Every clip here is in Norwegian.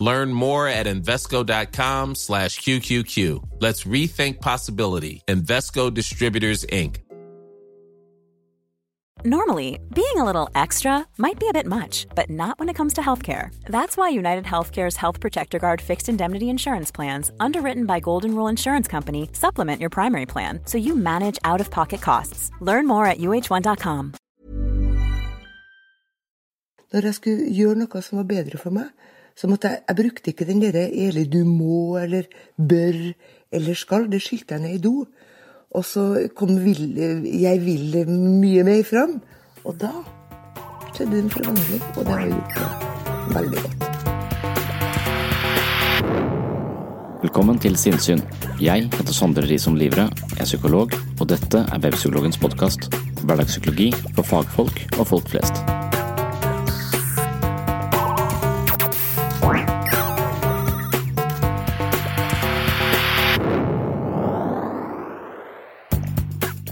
Learn more at Invesco.com slash QQQ. Let's rethink possibility. Invesco Distributors, Inc. Normally, being a little extra might be a bit much, but not when it comes to healthcare. That's why United Healthcare's Health Protector Guard fixed indemnity insurance plans, underwritten by Golden Rule Insurance Company, supplement your primary plan so you manage out of pocket costs. Learn more at uh1.com. Når jeg skulle gjøre noe som var bedre for meg, så måtte jeg Jeg brukte ikke den derre eller du må eller bør eller skal. Det skyldte jeg ned i do. Og så kom vil, jeg vil mye mer fram. Og da skjedde en forvandling, og det har gjort veldig godt. Velkommen til Sinnsyn. Jeg heter Sondre Risom Livre, jeg er psykolog, og dette er Webpsykologens podkast. Hverdagspsykologi for fagfolk og folk flest.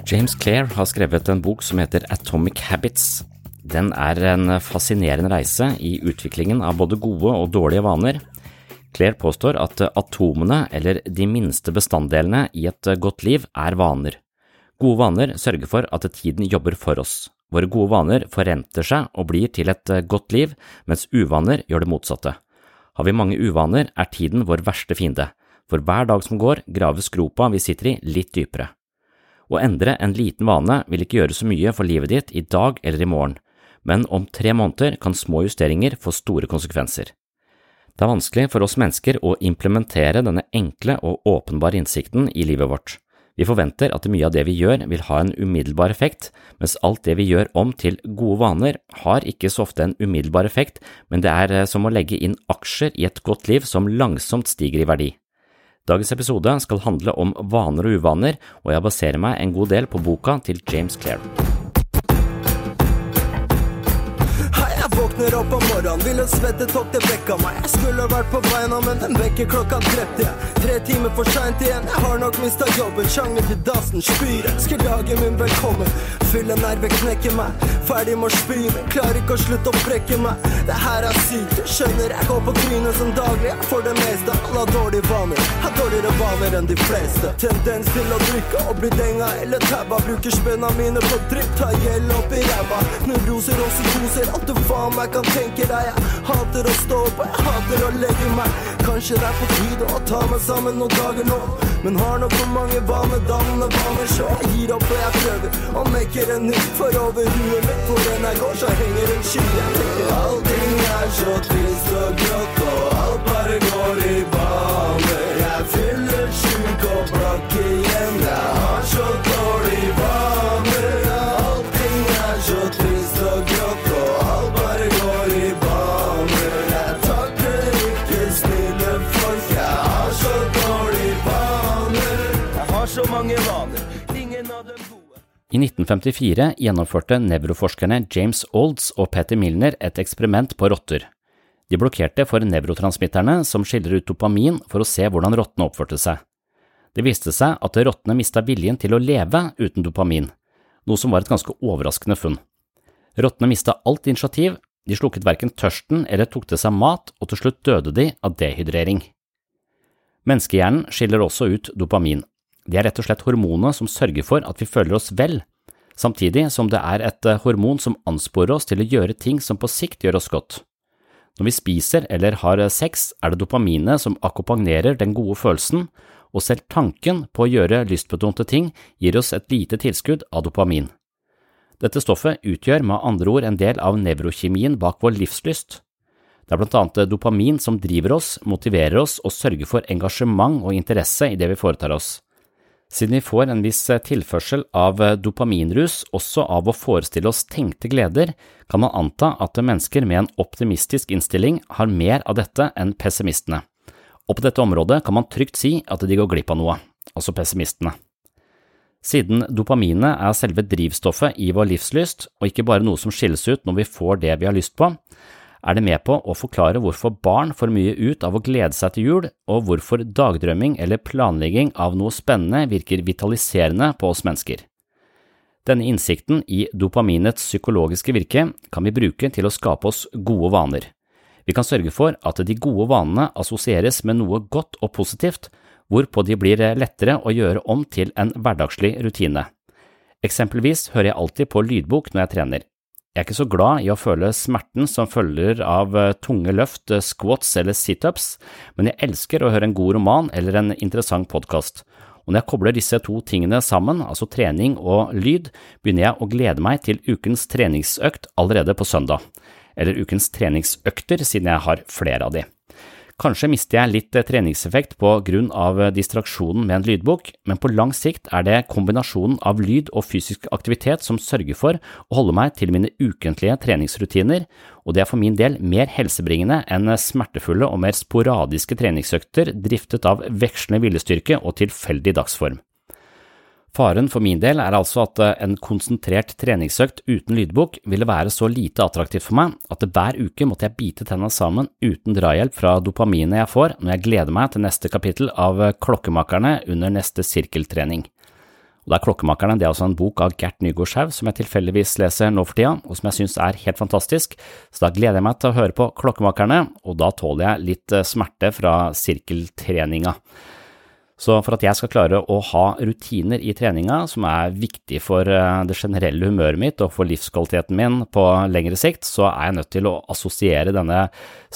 James Clair har skrevet en bok som heter Atomic Habits. Den er en fascinerende reise i utviklingen av både gode og dårlige vaner. Clair påstår at atomene, eller de minste bestanddelene i et godt liv, er vaner. Gode vaner sørger for at tiden jobber for oss. Våre gode vaner forrenter seg og blir til et godt liv, mens uvaner gjør det motsatte. Har vi mange uvaner, er tiden vår verste fiende. For hver dag som går, graves gropa vi sitter i, litt dypere. Å endre en liten vane vil ikke gjøre så mye for livet ditt i dag eller i morgen, men om tre måneder kan små justeringer få store konsekvenser. Det er vanskelig for oss mennesker å implementere denne enkle og åpenbare innsikten i livet vårt. Vi forventer at mye av det vi gjør vil ha en umiddelbar effekt, mens alt det vi gjør om til gode vaner har ikke så ofte en umiddelbar effekt, men det er eh, som å legge inn aksjer i et godt liv som langsomt stiger i verdi. Dagens episode skal handle om vaner og uvaner, og jeg baserer meg en god del på boka til James Clair. Våkner opp om morgenen, vil en svettetokk det vekka meg. Jeg skulle vært på beina, men den vekkerklokka drepte jeg. Tre timer for seint igjen, jeg har nok mista jobben. Sjanger til dassen, spyr. Ønsker dagen min velkommen. Fylle nerve knekker meg. Ferdig med å spy, men klarer ikke å slutte å brekke meg. Det her er sykt, du skjønner. Jeg går på trynet som daglig. Jeg får det meste. Alle har dårlige vaner. Har dårligere vaner enn de fleste. Tendens til å drikke og bli denga eller tabba. Bruker spenna mine på drypp, tar gjeld opp i ræva. Nevroser og psykoser, alt du faen meg kan tenke deg. Jeg hater å stå opp, jeg hater å legge meg. Kanskje det er på tide å ta meg sammen noen dager nå. Men har nok for mange vanedannende vaner, så jeg gir opp og jeg prøver å mekke en nytt. For over huet mitt, hvor enn jeg går, så henger en sky. Jeg allting er så trist og grått, og alt bare går i baner. I 1954 gjennomførte nevroforskerne James Olds og Peter Milner et eksperiment på rotter. De blokkerte for nevrotransmitterne som skiller ut dopamin for å se hvordan rottene oppførte seg. Det viste seg at rottene mista viljen til å leve uten dopamin, noe som var et ganske overraskende funn. Rottene mista alt initiativ, de slukket verken tørsten eller tok til seg mat, og til slutt døde de av dehydrering. Menneskehjernen skiller også ut dopamin. Det er rett og slett hormonet som sørger for at vi føler oss vel, samtidig som det er et eh, hormon som ansporer oss til å gjøre ting som på sikt gjør oss godt. Når vi spiser eller har sex, er det dopaminet som akkompagnerer den gode følelsen, og selv tanken på å gjøre lystbetonte ting gir oss et lite tilskudd av dopamin. Dette stoffet utgjør med andre ord en del av nevrokjemien bak vår livslyst. Det er blant annet dopamin som driver oss, motiverer oss og sørger for engasjement og interesse i det vi foretar oss. Siden vi får en viss tilførsel av dopaminrus også av å forestille oss tenkte gleder, kan man anta at mennesker med en optimistisk innstilling har mer av dette enn pessimistene. Og på dette området kan man trygt si at de går glipp av noe, altså pessimistene. Siden dopaminet er selve drivstoffet i vår livslyst, og ikke bare noe som skilles ut når vi får det vi har lyst på, er det med på å forklare hvorfor barn får mye ut av å glede seg til jul, og hvorfor dagdrømming eller planlegging av noe spennende virker vitaliserende på oss mennesker. Denne innsikten i dopaminets psykologiske virke kan vi bruke til å skape oss gode vaner. Vi kan sørge for at de gode vanene assosieres med noe godt og positivt, hvorpå de blir lettere å gjøre om til en hverdagslig rutine. Eksempelvis hører jeg alltid på lydbok når jeg trener. Jeg er ikke så glad i å føle smerten som følger av eh, tunge løft, eh, squats eller situps, men jeg elsker å høre en god roman eller en interessant podkast. Og når jeg kobler disse to tingene sammen, altså trening og lyd, begynner jeg å glede meg til ukens treningsøkt allerede på søndag. Eller ukens treningsøkter, siden jeg har flere av de. Kanskje mister jeg litt eh, treningseffekt på grunn av eh, distraksjonen med en lydbok, men på lang sikt er det kombinasjonen av lyd og fysisk aktivitet som sørger for å holde meg til mine ukentlige treningsrutiner, og det er for min del mer helsebringende enn smertefulle og mer sporadiske treningsøkter driftet av vekslende viljestyrke og tilfeldig dagsform. Faren for min del er altså at eh, en konsentrert treningsøkt uten lydbok ville være så lite attraktivt for meg at hver uke måtte jeg bite tenna sammen uten drahjelp fra dopaminet jeg får når jeg gleder meg til neste kapittel av eh, Klokkemakerne under neste sirkeltrening. Og det er Klokkemakerne det er altså en bok av Gert Nygaard Schau som jeg tilfeldigvis leser nå for tida, og som jeg synes er helt fantastisk, så da gleder jeg meg til å høre på Klokkemakerne, og da tåler jeg litt eh, smerte fra sirkeltreninga. Så for at jeg skal klare å ha rutiner i treninga som er viktig for eh, det generelle humøret mitt og for livskvaliteten min på lengre sikt, så er jeg nødt til å assosiere denne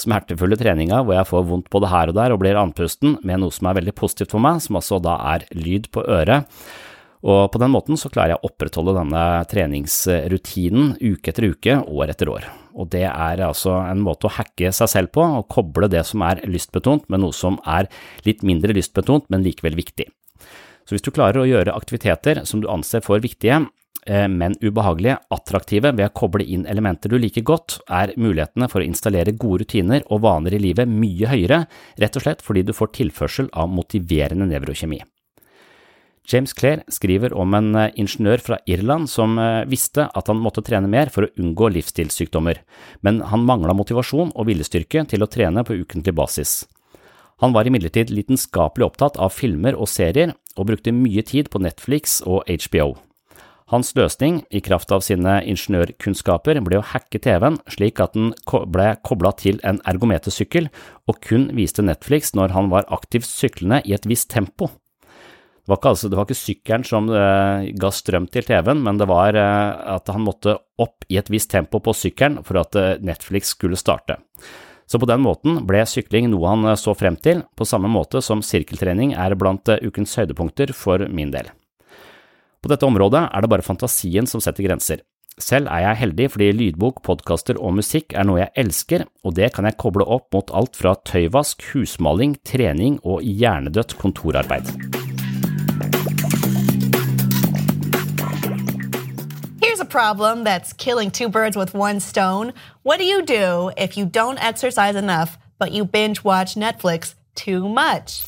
smertefulle treninga hvor jeg får vondt både her og der og blir andpusten, med noe som er veldig positivt for meg, som altså da er lyd på øret. Og på den måten så klarer jeg å opprettholde denne treningsrutinen uke etter uke, år etter år og det er altså en måte å hacke seg selv på, og koble det som er lystbetont med noe som er litt mindre lystbetont, men likevel viktig. Så hvis du klarer å gjøre aktiviteter som du anser for viktige, eh, men ubehagelige, attraktive ved å koble inn elementer du liker godt, er mulighetene for å installere gode rutiner og vaner i livet mye høyere, rett og slett fordi du får tilførsel av motiverende nevrokjemi. James Clare skriver om en eh, ingeniør fra Irland som eh, visste at han måtte trene mer for å unngå livsstilssykdommer, men han mangla motivasjon og viljestyrke til å trene på ukentlig basis. Han var imidlertid lidenskapelig opptatt av filmer og serier, og brukte mye tid på Netflix og HBO. Hans løsning, i kraft av sine ingeniørkunnskaper, ble å hacke TV-en slik at den ble kobla til en ergometersykkel og kun viste Netflix når han var aktivt syklende i et visst tempo. Var, ikke, altså, det var ikke sykkelen som uh, ga strøm til TV-en, men det var uh, at han måtte opp i et visst tempo på sykkelen for at uh, Netflix skulle starte. Så på den måten ble sykling noe han så frem til, på samme måte som sirkeltrening er blant ukens høydepunkter for min del. På dette området er det bare fantasien som setter grenser. Selv er jeg heldig fordi lydbok, podkaster og musikk er noe jeg elsker, og det kan jeg koble opp mot alt fra tøyvask, husmaling, trening og hjernedødt kontorarbeid. Problem that's killing two birds with one stone. What do you do if you don't exercise enough, but you binge watch Netflix too much?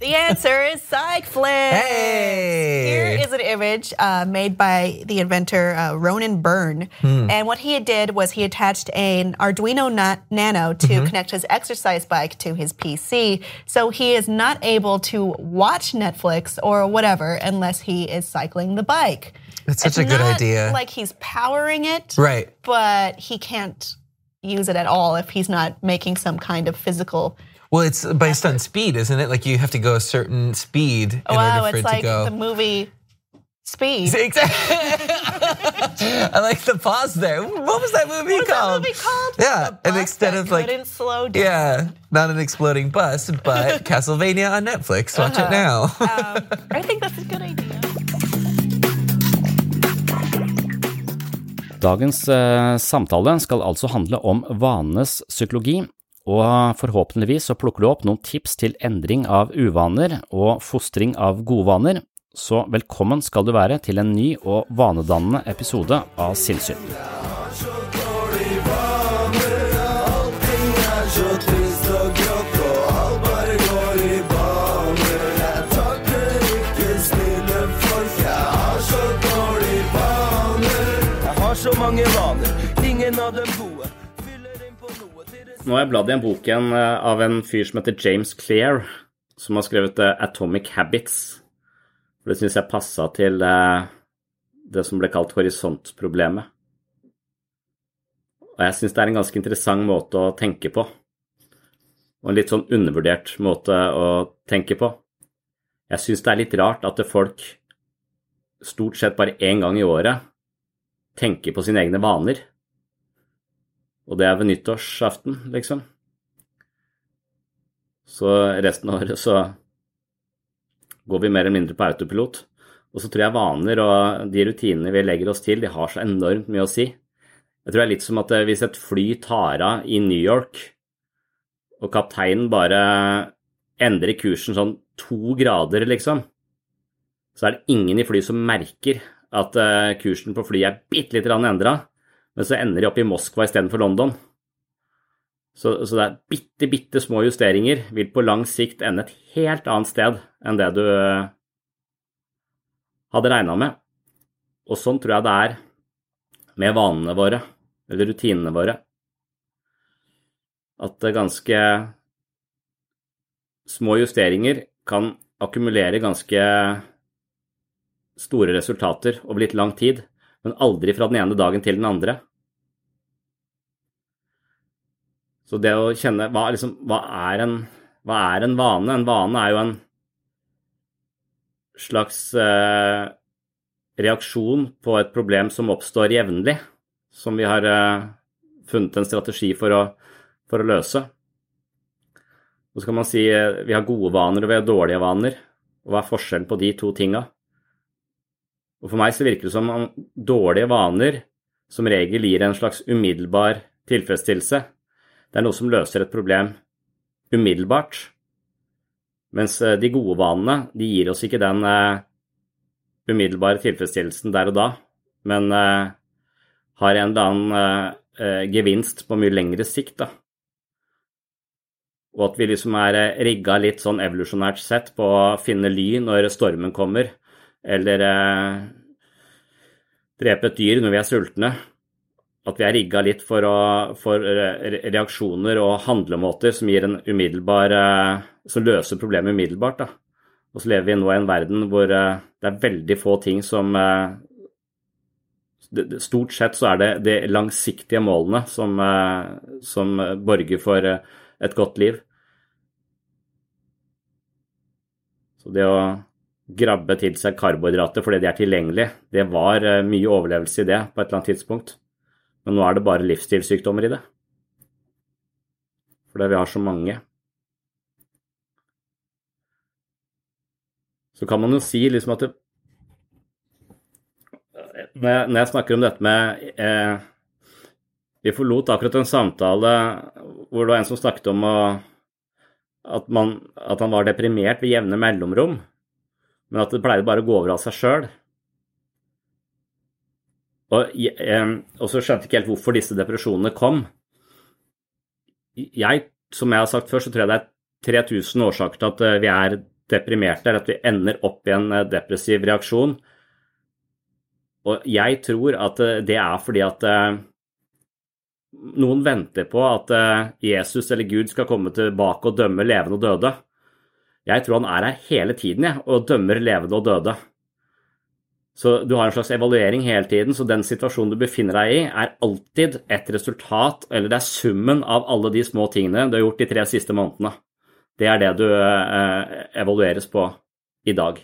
The answer is Cyclix. Hey! Here is an image uh, made by the inventor uh, Ronan Byrne. Hmm. And what he did was he attached an Arduino na- Nano to mm-hmm. connect his exercise bike to his PC. So he is not able to watch Netflix or whatever unless he is cycling the bike. That's such it's a good idea. Like he's powering it, right? But he can't use it at all if he's not making some kind of physical. Well, it's based effort. on speed, isn't it? Like you have to go a certain speed in wow, order for it to like go. The movie Speed. Exactly. I like the pause there. What was that movie What was that called? movie called? Yeah, and instead of like couldn't slow down. yeah, not an exploding bus, but Castlevania on Netflix. Watch it now. Um, I think that's a good idea. Dagens eh, samtale skal altså handle om vanenes psykologi, og forhåpentligvis så plukker du opp noen tips til endring av uvaner og fostring av gode vaner, så velkommen skal du være til en ny og vanedannende episode av Sinnsyn. Nå har jeg bladd i en bok igjen eh, av en fyr som heter James Clear, som har skrevet eh, Atomic Habits. Det syns jeg passa til eh, det som ble kalt horisontproblemet. Og jeg syns det er en ganske interessant måte å tenke på. Og en litt sånn undervurdert måte å tenke på. Jeg syns det er litt rart at folk stort sett bare én gang i året tenker på sine egne vaner. Og det er ved nyttårsaften, liksom. Så resten av året så går vi mer eller mindre på autopilot. Og så tror jeg vaner og de rutinene vi legger oss til, de har så enormt mye å si. Jeg tror det er litt som at eh, hvis et fly tar av i New York, og kapteinen bare endrer kursen sånn to grader, liksom, så er det ingen i flyet som merker at eh, kursen på flyet er bitte lite grann endra, men så ender de opp i Moskva istedenfor London. Så, så det er bitte, bitte små justeringer vil på lang sikt ende et helt annet sted enn det du eh, hadde regna med. Og sånn tror jeg det er med vanene våre, eller rutinene våre. At ganske små justeringer kan akkumulere ganske store resultater over litt lang tid, men aldri fra den ene dagen til den andre. Så det å kjenne hva, liksom, hva, er en, hva er en vane? En vane er jo en slags eh, reaksjon på et problem som oppstår jevnlig, som vi har eh, funnet en strategi for å, for å løse. Og så kan man si eh, vi har gode vaner og vi har dårlige vaner. Og hva er forskjellen på de to tinga? Og for meg så virker det som om dårlige vaner som regel gir en slags umiddelbar tilfredsstillelse. Det er noe som løser et problem umiddelbart. Mens eh, de gode vanene, de gir oss ikke den uh, umiddelbare tilfredsstillelsen der og da, men uh, har en eller annen uh, gevinst på mye lengre sikt, da. Og at vi liksom er rigga litt sånn evolusjonært sett på å finne ly når stormen kommer, eller drepe et dyr når vi er sultne. At vi er rigga litt for, å, for reaksjoner og handlemåter som en Som løser problemet umiddelbart. Da. Og så lever vi nå i en verden hvor det er veldig få ting som Stort sett så er det de langsiktige målene som, som borger for et godt liv. Så det å grabbe til seg karbohydrater fordi de er tilgjengelige, det var mye overlevelse i det på et eller annet tidspunkt. Men nå er det bare livsstilssykdommer i det. Fordi vi har så mange. Så kan man jo si liksom at det, når, jeg, når jeg snakker om dette med eh, Vi forlot akkurat en samtale hvor det var en som snakket om å, at, man, at han var deprimert ved jevne mellomrom, men at det pleide bare å gå over av seg sjøl. Og, og, så skjønte jeg ikke helt hvorfor disse depresjonene kom. Jeg, som jeg har sagt før, så tror jeg det er 3000 årsaker til at vi er deprimerte, eller at vi ender opp i en depressiv reaksjon. Og jeg tror at det er fordi at noen venter på at Jesus eller Gud skal komme tilbake og dømme levende og døde. Jeg tror han er her hele tiden jeg, og dømmer levende og døde. Så du har en slags evaluering hele tiden, så den situasjonen du befinner deg i, er alltid et resultat, eller det er summen av alle de små tingene du har gjort de tre siste månedene. Det er det du eh, evalueres på i dag.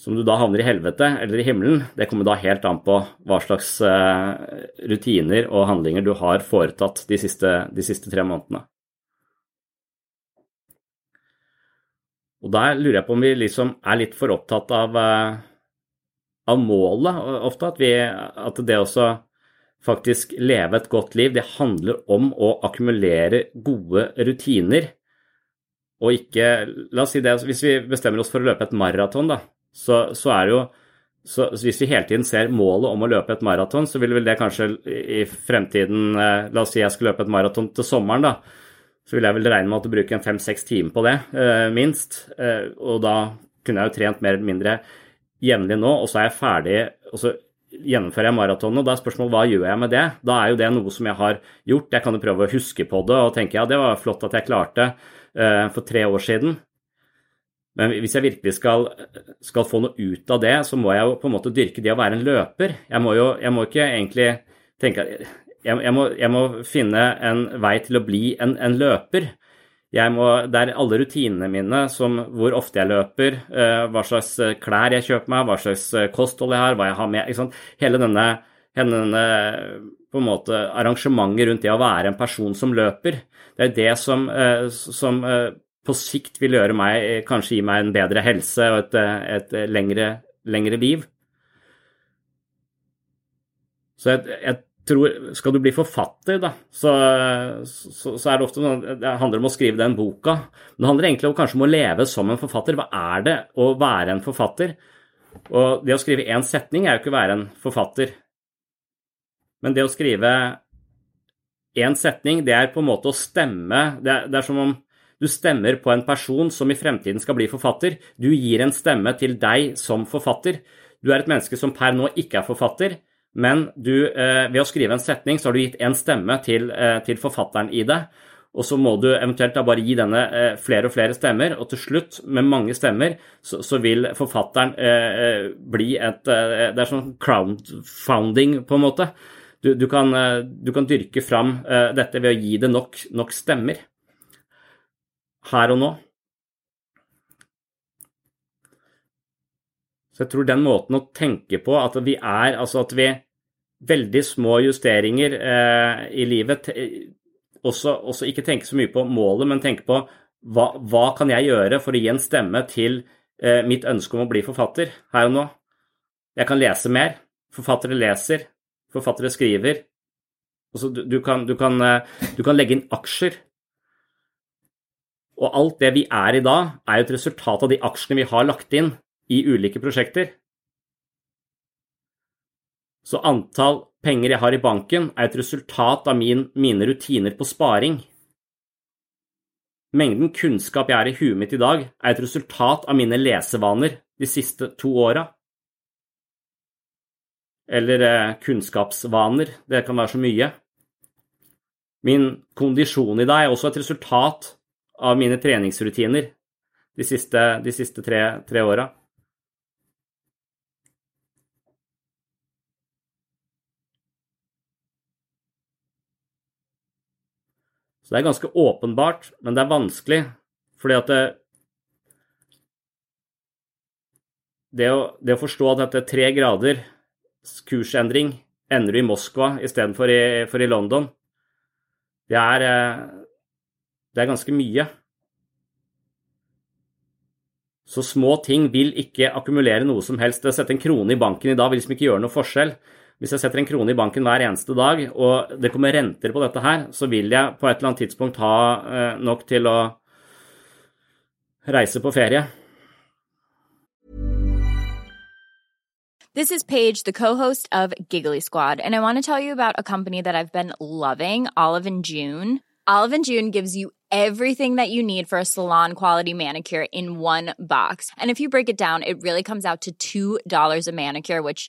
som du da havner i helvete eller i himmelen, det kommer da helt an på hva slags eh, rutiner og handlinger du har foretatt de siste, de siste tre månedene. Og der lurer jeg på om vi liksom er litt for opptatt av, eh, av målet ofte. At, vi, at det også faktisk leve et godt liv, det handler om å akkumulere gode rutiner. Og ikke La oss si det, hvis vi bestemmer oss for å løpe et maraton, da, så, så, er det jo så, hvis vi hele tiden ser målet om å løpe et maraton, så vil vel det kanskje i fremtiden eh, La oss si jeg skal løpe et maraton til sommeren, da. Så vil jeg vel regne med at du bruker en fem-seks timer på det, eh, minst. Eh, og da kunne jeg jo trent mer eller mindre jevnlig nå, og så er jeg ferdig. og så gjennomfører jeg maratonen, og da er spørsmålet hva gjør jeg med det? Da er jo det noe som jeg har gjort. Jeg kan jo prøve å huske på det og tenke ja, det var flott at jeg klarte uh, for tre år siden. Men hvis jeg virkelig skal, skal, få noe ut av det, så må jeg jo på en måte dyrke det å være en løper. Jeg må jo jeg må ikke egentlig tenke jeg, jeg, må, jeg må finne en vei til å bli en, en løper. Må, det er alle rutinene mine, som hvor ofte jeg løper, uh, hva slags eh, klær jeg kjøper meg, hva slags eh, kosthold jeg har, hva jeg har med Hele denne, denne på en måte arrangementet rundt det å være en person som løper, det er det som, som på sikt vil gjøre meg, kanskje gi meg en bedre helse og et, et lengre, lengre liv. Så jeg, jeg tror, Skal du bli forfatter, da, så, så, så, er det ofte noe, det handler om å skrive den boka. Men det handler egentlig om kanskje om å leve som en forfatter. Hva er det å være en forfatter? Og det å skrive én setning er jo ikke å være en forfatter. Men det å skrive én setning, det er på en måte å stemme det er, det er som om du stemmer på en person som i fremtiden skal bli forfatter. Du gir en stemme til deg som forfatter. Du er et menneske som per nå ikke er forfatter, men du, eh, ved å skrive en setning så har du gitt en stemme til, eh, til, forfatteren i det. Og så må du eventuelt da bare gi denne eh, flere og flere stemmer, og til slutt, med mange stemmer, så, så vil forfatteren eh, bli et Det er sånn crowdfounding, på en måte. Du, du, kan, du kan, dyrke fram dette ved å gi det nok, nok stemmer. Her og nå. Så jeg tror den måten å tenke på at vi er Altså at vi Veldig små justeringer eh, i livet. Også, også, ikke tenke så mye på målet, men tenke på hva, hva kan jeg gjøre for å gi en stemme til eh, mitt ønske om å bli forfatter her og nå. Jeg kan lese mer. Forfattere leser. Forfattere skriver. Også, du, du, kan, du, kan, eh, du kan legge inn aksjer. Og alt det vi er i dag, er jo et resultat av de aksjene vi har lagt inn i ulike prosjekter. Så antall penger jeg har i banken, er et resultat av min, mine rutiner på sparing. Mengden kunnskap jeg har i huet mitt i dag, er et resultat av mine lesevaner de siste to åra. Eller eh, kunnskapsvaner, det kan være så mye. Min kondisjon i dag er også et resultat av mine treningsrutiner de siste, de siste tre, tre åra. Så det er ganske åpenbart, men det er vanskelig, fordi at det, det, å, det å, forstå at dette tre grader kursendring ender du i Moskva istedenfor i, for i London, det er, eh, det er ganske mye. Så små ting vil ikke akkumulere noe som helst. Det å sette en krone i banken i dag vil liksom ikke gjøre noe forskjell. Hvis jeg setter en krone i banken hver eneste dag, og det kommer renter på dette her, så vil jeg på et eller annet tidspunkt ha eh, nok til å reise på ferie. This is Paige, the co-host of Giggly Squad, and I want to tell you about a company that I've been loving, Olive and June. Olive and June gives you everything that you need for a salon quality manicure in one box. And if you break it down, it really comes out to $2 a manicure, which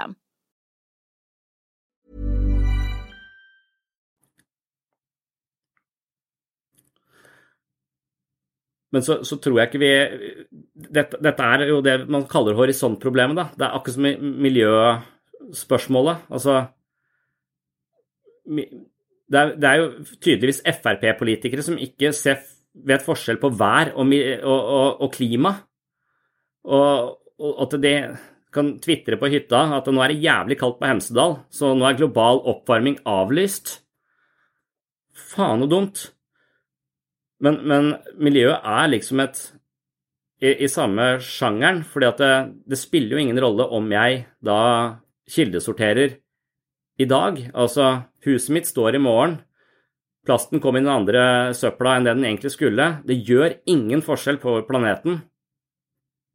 Men så, så, tror jeg ikke vi dette, dette, er jo det man kaller horisontproblemet. da. Det er akkurat som miljøspørsmålet. Altså det er, det er jo tydeligvis Frp-politikere som ikke ser, vet forskjell på vær og, og, og, og klima. Og, at de kan tvitre på hytta at nå er det jævlig kaldt på Hemsedal, så nå er global oppvarming avlyst. Faen noe dumt. Men, men, miljøet er liksom et i, i samme sjangeren, fordi at det, det, spiller jo ingen rolle om jeg da kildesorterer i dag. Altså, huset mitt står i morgen. Plasten kom i den andre søpla enn det den egentlig skulle. Det gjør ingen forskjell på planeten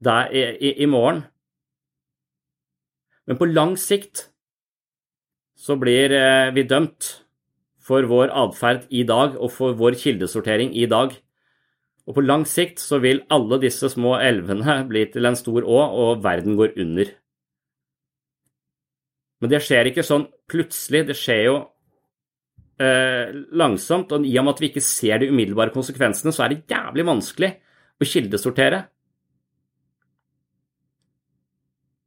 der i, i, i morgen. Men på lang sikt så blir eh, vi dømt for vår atferd i dag og for vår kildesortering i dag. Og på lang sikt så vil alle disse små elvene bli til en stor å, og verden går under. Men det skjer ikke sånn plutselig, det skjer jo eh, langsomt. Og i og med at vi ikke ser de umiddelbare konsekvensene, så er det jævlig vanskelig å kildesortere.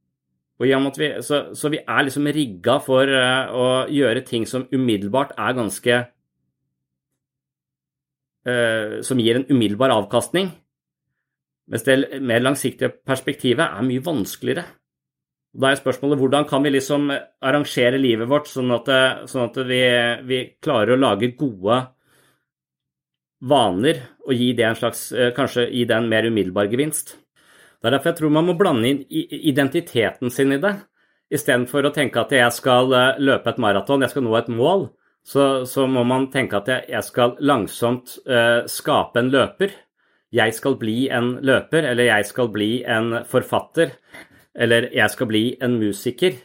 Og i og med at vi, så, så vi er liksom rigga for uh, å gjøre ting som umiddelbart er ganske uh, Som gir en umiddelbar avkastning. Mens det mer langsiktige perspektivet er mye vanskeligere. Da er spørsmålet hvordan kan vi liksom arrangere livet vårt sånn at, eh, sånn at vi, vi, klarer å lage gode vaner og gi det en slags, kanskje gi det en mer umiddelbar gevinst. Det er derfor jeg tror man må blande inn identiteten sin i det. Istedenfor å tenke at jeg skal eh, løpe et maraton, jeg skal nå et mål, så, så må man tenke at jeg, skal langsomt uh, skape en løper. Jeg skal bli en løper, eller jeg skal bli en forfatter, eller jeg skal bli en musiker.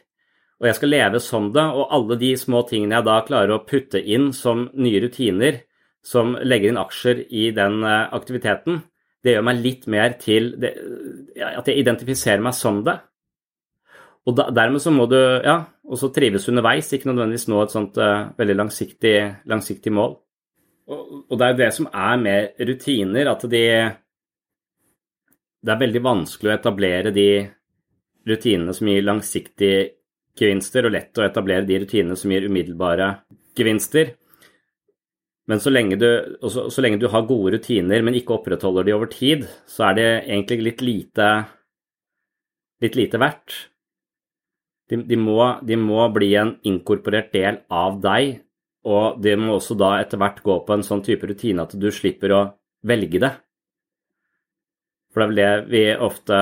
Og jeg skal leve som det, og alle de små tingene jeg da klarer å putte inn som nye rutiner, som legger inn aksjer i den uh, aktiviteten, det gjør meg litt mer til det, at jeg identifiserer meg som det. Og da, dermed så må du ja, og så trives underveis, ikke nødvendigvis nå et sånt uh, veldig langsiktig, langsiktig mål. Og, og, det er jo det som er med rutiner, at de Det er veldig vanskelig å etablere de rutinene som gir langsiktige gevinster, og lett å etablere de rutinene som gir umiddelbare gevinster. Men så lenge, du, så, så lenge, du, har gode rutiner, men ikke opprettholder de over tid, så er det egentlig litt lite, litt lite verdt. De, de, må, de, må, bli en inkorporert del av deg, og det må også da etter hvert gå på en sånn type rutine at du slipper å velge det. For det er vel det vi ofte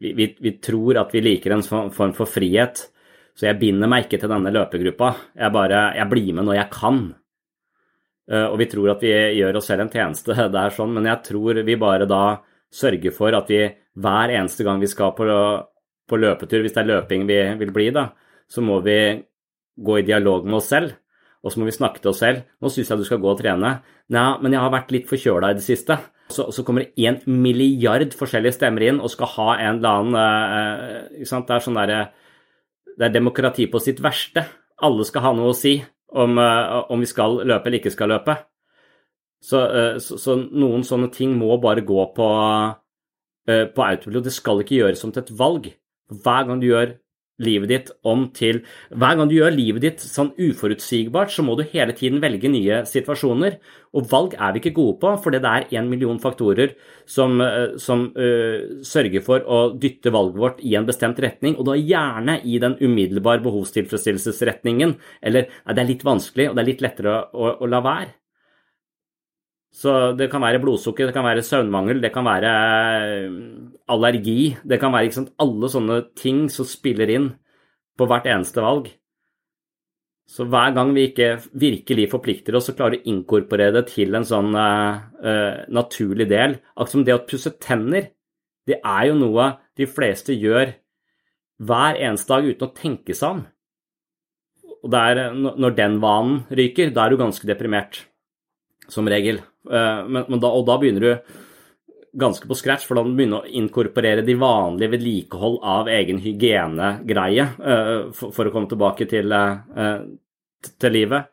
vi, vi, vi tror at vi liker en form for frihet. Så jeg binder meg ikke til denne løpegruppa. Jeg bare jeg blir med når jeg kan. Eh, og vi tror at vi gjør oss selv en tjeneste, det er sånn, men jeg tror vi bare da sørger for at vi hver eneste gang vi skal på, på løpetur, hvis det er løping vi vil bli, da, så må vi gå i dialog med oss selv. Og så må vi snakke til oss selv. 'Nå syns jeg du skal gå og trene.' 'Nei, men jeg har vært litt forkjøla i det siste.' Så, så kommer det en milliard forskjellige stemmer inn og skal ha en eller annen eh? Det er sånn der, Det er demokrati på sitt verste. Alle skal ha noe å si om, uh, om vi skal løpe eller ikke skal løpe. Så, uh, så, så noen sånne ting må bare gå på, på autopilot. Det skal ikke gjøres som til et valg. Hver gang du gjør livet ditt om til Hver gang du gjør livet ditt sånn uforutsigbart, så må du hele tiden velge nye situasjoner. Og valg er vi ikke gode på, fordi det er en million faktorer som, eh, som uh, sørger for å dytte valget vårt i en bestemt retning, og da gjerne i den umiddelbare behovstilfredsstillelsesretningen. Eller nei, det er litt vanskelig, og det er litt lettere å, å, å la være. Så det kan være blodsukker, det kan være søvnmangel, det kan være eh, allergi. Det kan være sant, alle sånne ting som spiller inn på hvert eneste valg. Så hver gang vi ikke virkelig forplikter oss og klarer å inkorporere det til en sånn uh, naturlig del Akkurat som det å pusse tenner, det er jo noe de fleste gjør hver eneste dag uten å tenke seg om. Og der, når den vanen ryker, da er du ganske deprimert, som regel. Eh, men, men da, og da begynner du ganske på scratch, for da må du begynne å inkorporere de vanlige vedlikehold av egen hygiene-greie for, for, å komme tilbake til, uh, til livet.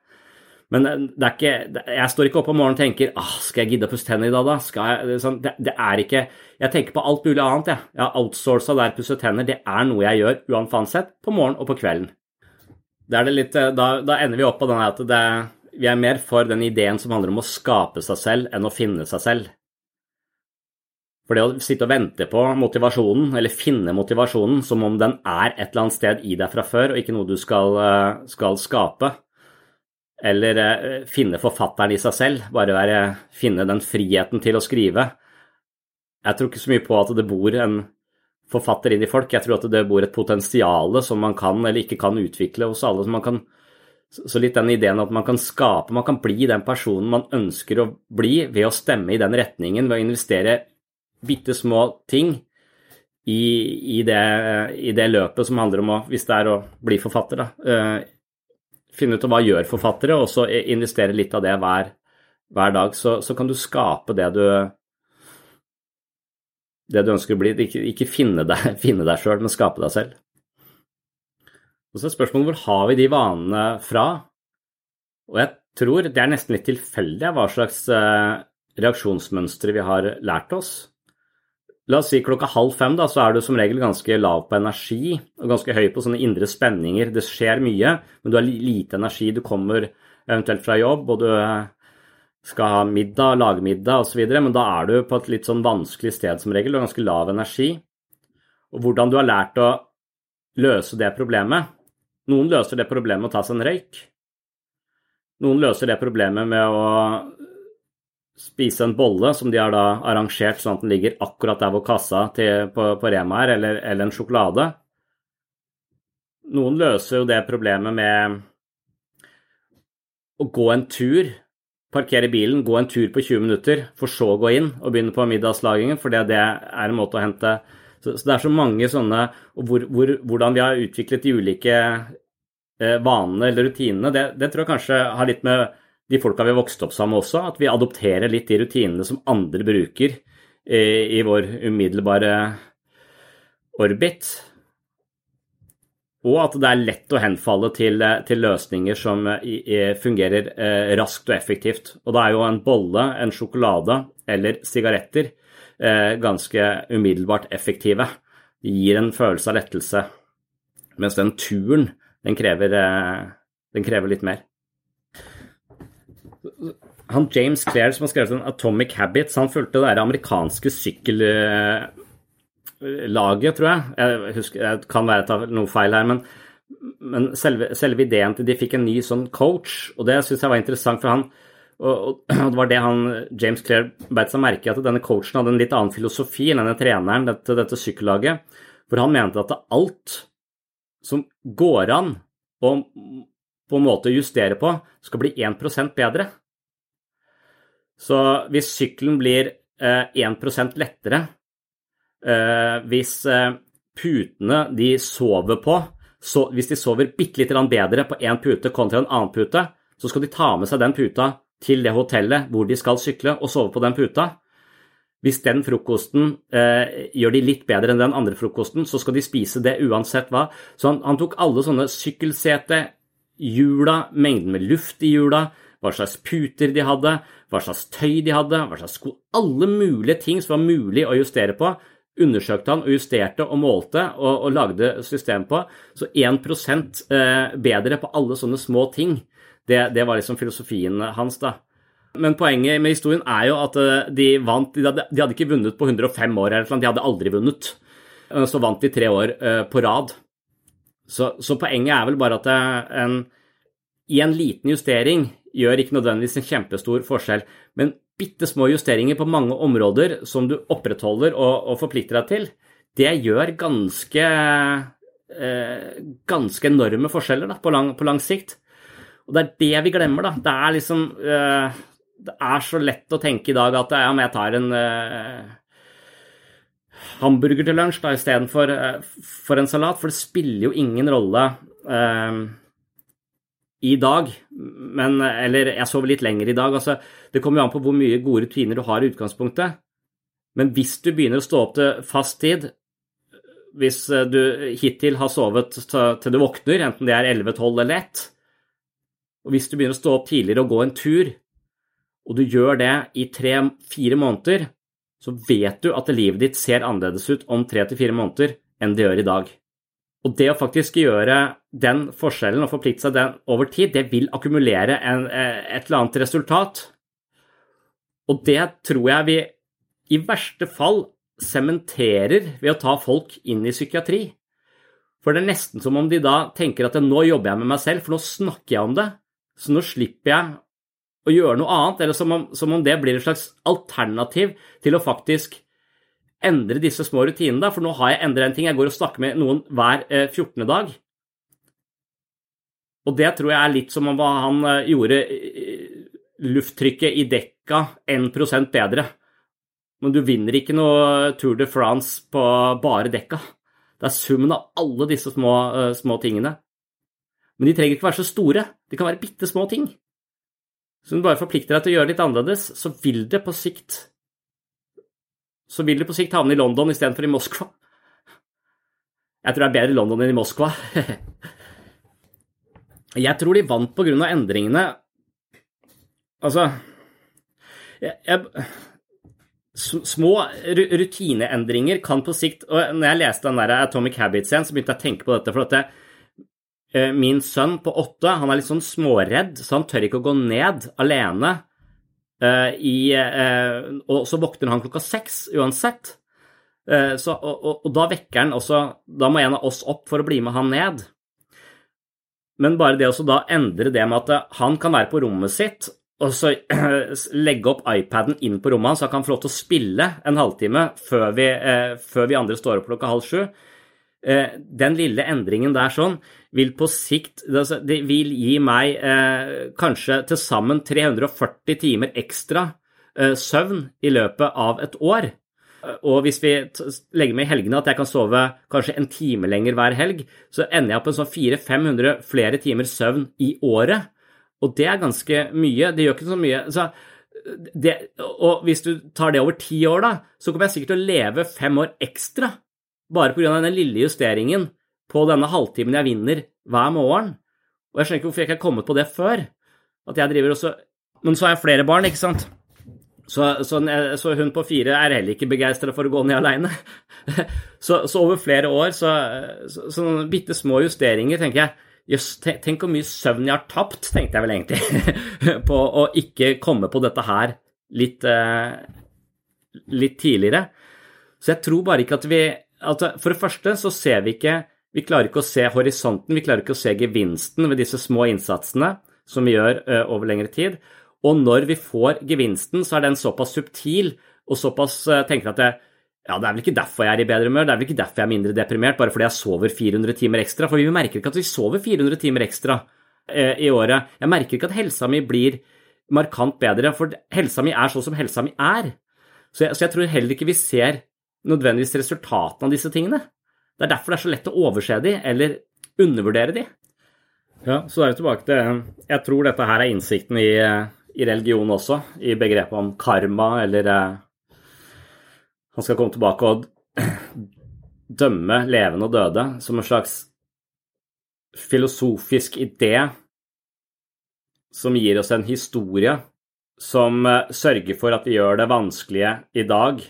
Men det er ikke, jeg står ikke opp om morgenen og tenker ah, skal jeg gidde å pusse tennene i dag, da? Jeg, sånn, det, det, er ikke Jeg tenker på alt mulig annet, jeg. Jeg har outsourca der pusse tenner. Det er noe jeg gjør uansett på morgenen og på kvelden. Da, litt, da, da ender vi opp på den at det, vi er mer for den ideen som handler om å skape seg selv, enn å finne seg selv. For det å sitte og vente på motivasjonen, eller finne motivasjonen som om den er et eller annet sted i deg fra før, og ikke noe du skal, eh, skal skape, eller eh, finne forfatteren i seg selv, bare være, finne den friheten til å skrive Jeg tror ikke så mye på at det bor en forfatter inn i folk, jeg tror at det bor et potensial som man kan eller ikke kan utvikle hos alle. som man kan så litt den ideen at man kan skape, man kan bli den personen man ønsker å bli ved å stemme i den retningen, ved å investere bitte små ting i, i, det, i, det, løpet som handler om å, hvis det er å bli forfatter, da, uh, finne ut av hva gjør forfattere, og så investere litt av det hver, hver dag. Så, så, kan du skape det du det du ønsker å bli. Ikke, ikke finne deg sjøl, men skape deg selv. Og så er spørsmålet hvor har vi de vanene fra? Og jeg tror det er nesten litt tilfeldig hva slags eh, reaksjonsmønstre vi har lært oss. La oss si klokka halv fem, da, så er du som regel ganske lav på energi og ganske høy på sånne indre spenninger. Det skjer mye, men du har lite energi. Du kommer eventuelt fra jobb, og du eh, skal ha middag, lage middag osv., men da er du på et litt sånn vanskelig sted som regel og ganske lav energi. Og hvordan du har lært å løse det problemet, noen løser det problemet med å ta seg en røyk. Noen løser det problemet med å spise en bolle som de har da arrangert sånn at den ligger akkurat der hvor kassa til, på, på, Rema er, eller, eller en sjokolade. Noen løser jo det problemet med å gå en tur, parkere bilen, gå en tur på 20 minutter, for så å gå inn og begynne på middagslagingen, for det er en måte å hente så, så, det er så mange sånne Og hvor, hvor, hvordan vi har utviklet de ulike eh, vanene eller rutinene, det, det, tror jeg kanskje har litt med de folka vi har vokst opp sammen også, at vi adopterer litt de rutinene som andre bruker eh, i vår umiddelbare orbit. Og at det er lett å henfalle til, eh, til løsninger som eh, fungerer eh, raskt og effektivt. Og da er jo en bolle, en sjokolade eller sigaretter ganske umiddelbart effektive. De gir en følelse av lettelse. Mens den turen, den krever, eh, den krever litt mer. Han James Clair som har skrevet en Atomic Habits, han fulgte det amerikanske sykkellaget, tror jeg. Jeg, husker, jeg kan være noe feil her, men, men selve, selve, ideen til de fikk en ny sånn coach, og det syns jeg var interessant, for han Og, det var det han, James Clair beit seg merke i, at denne coachen hadde en litt annen filosofi enn denne treneren, dette, dette sykkellaget. For han mente at alt som går an å på en måte justere på, skal bli 1% bedre. Så hvis sykkelen blir eh, 1 lettere, eh, hvis eh, putene de sover på, så, hvis de sover bitte litt bedre på én pute kontra en annen pute, så skal de ta med seg den puta til det hotellet hvor de skal sykle, og sove på den puta. Hvis den frokosten eh, gjør de litt bedre enn den andre frokosten, så skal de spise det uansett hva. Så han, han tok alle sånne sykkelsete, hjula, mengden med luft i hjula, hva slags puter de hadde, hva slags tøy de hadde, hva slags sko Alle mulige ting som var mulig å justere på, undersøkte han og justerte og målte og, og lagde system på. Så 1 eh, bedre på alle sånne små ting. Det, det var liksom filosofien hans, da. Men poenget med historien er jo at eh, de vant De hadde, de hadde ikke vunnet på 105 år, eller noe, de hadde aldri vunnet. Eh, så vant de tre år eh, på rad. Så, så poenget er vel bare at en, i en liten justering gjør ikke nødvendigvis en kjempestor forskjell, men bitte små justeringer på mange områder som du opprettholder og, og forplikter deg til, det gjør ganske, eh, ganske enorme forskjeller da, på, lang, på lang sikt. Og det er det vi glemmer, da. Det er liksom uh, Det er så lett å tenke i dag at ja, men jeg tar en uh, hamburger til lunsj da istedenfor uh, for en salat, for det spiller jo ingen rolle uh, i dag. Men Eller jeg sover litt lenger i dag. Altså, det kommer jo an på hvor mye gode rutiner du har i utgangspunktet. Men hvis du begynner å stå opp til fast tid, hvis du hittil har sovet til du våkner, enten det er 11, 12 eller 1, og hvis du begynner å stå opp tidligere og gå en tur, og du gjør det i tre-fire måneder, så vet du at livet ditt ser annerledes ut om tre til fire måneder enn det gjør i dag. Og det å faktisk gjøre den forskjellen og forplikte seg den over tid, det vil akkumulere en, eh, et eller annet resultat. Og det tror jeg vi i verste fall sementerer ved å ta folk inn i psykiatri. For det er nesten som om de da tenker at nå jobber jeg med meg selv, for nå snakker jeg om det. Så nå slipper jeg å gjøre noe annet, eller som om, som om, det blir et slags alternativ til å faktisk endre disse små rutinene. For nå har jeg endret en ting. Jeg går og snakker med noen hver eh, 14. dag. Og det tror jeg er litt som om han eh, gjorde eh, lufttrykket i dekka 1% bedre. Men du vinner ikke noe Tour de France på bare dekka. Det er summen av alle disse små, små tingene. Men de trenger ikke være så store. De kan være bitte små ting. Så om du bare forplikter deg til å gjøre det litt annerledes, så vil det på sikt Så vil det på sikt havne i London istedenfor i Moskva. Jeg tror det er bedre i London enn i Moskva. Jeg tror de vant av endringene Altså jeg, jeg, Små rutineendringer kan på sikt og Når jeg leste den der Atomic Habits igjen, så begynte jeg å tenke på dette. for at det, Eh, min sønn på åtte han er litt sånn småredd, så han tør ikke å gå ned alene. Uh, i, uh, og så våkner han klokka seks uansett. Så, og, og, og, da vekker han også Da må en av oss opp for å bli med han ned. Men bare det å endre det med at han kan være på rommet sitt, og så legge opp iPaden inn på rommet hans, så han kan få lov til å spille en halvtime før vi, før vi andre står opp klokka halv sju. Den lille endringen der sånn vil på sikt altså, Det vil gi meg eh, kanskje til sammen 340 timer ekstra eh, søvn i løpet av et år. Og hvis vi legger med i helgene at jeg kan sove kanskje en time lenger hver helg, så ender jeg opp med sånn 400-500 flere timer søvn i året. Og det er ganske mye. Det gjør ikke så mye. Så det, og hvis du tar det over ti år, da, så kommer jeg sikkert til å leve fem år ekstra. Bare pga. den lille justeringen på denne halvtimen jeg vinner hver morgen. Og jeg skjønner ikke hvorfor jeg ikke har kommet på det før. At jeg driver også Men så har jeg flere barn, ikke sant? Så, så, så hun på fire er heller ikke begeistra for å gå ned aleine. Så, så, over flere år, så, så sånne bitte små justeringer, tenker jeg Jøss, tenk hvor mye søvn jeg har tapt, tenkte jeg vel egentlig, på å ikke komme på dette her litt, eh, litt tidligere. Så jeg tror bare ikke at vi altså For det første så ser vi ikke vi klarer ikke å se horisonten, vi klarer ikke å se gevinsten ved disse små innsatsene som vi gjør over lengre tid. Og når vi får gevinsten, så er den såpass subtil og såpass tenker at det, ja, det er vel ikke derfor jeg er i bedre humør, det er vel ikke derfor jeg er mindre deprimert, bare fordi jeg sover 400 timer ekstra. For vi merker ikke at vi sover 400 timer ekstra i året. Jeg merker ikke at helsa mi blir markant bedre, for helsa mi er sånn som helsa mi er. Så jeg, så jeg tror heller ikke vi ser nødvendigvis resultatene av disse tingene. Det er derfor det er så lett å overse de, eller undervurdere de. Ja, så er vi tilbake til Jeg tror dette her er innsikten i, i religion også, i begrepet om karma, eller eh, Han skal komme tilbake og dømme levende og døde som en slags filosofisk idé som gir oss en historie som eh, sørger for at vi gjør det vanskelige i dag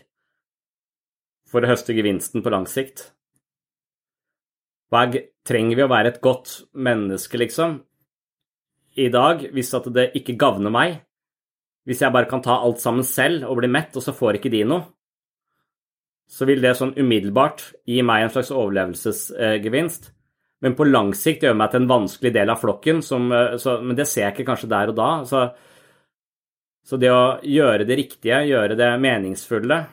for å høste gevinsten på lang sikt. Hva trenger vi å være et godt menneske, liksom, i dag, hvis at det ikke gagner meg? Hvis jeg bare kan ta alt sammen selv og bli mett, og så får ikke de noe? Så vil det sånn umiddelbart gi meg en slags overlevelsesgevinst. Men på lang sikt gjør meg til en vanskelig del av flokken, som, eh, så, men det ser jeg ikke kanskje der og da. Så, så det å gjøre det riktige, gjøre det meningsfulle,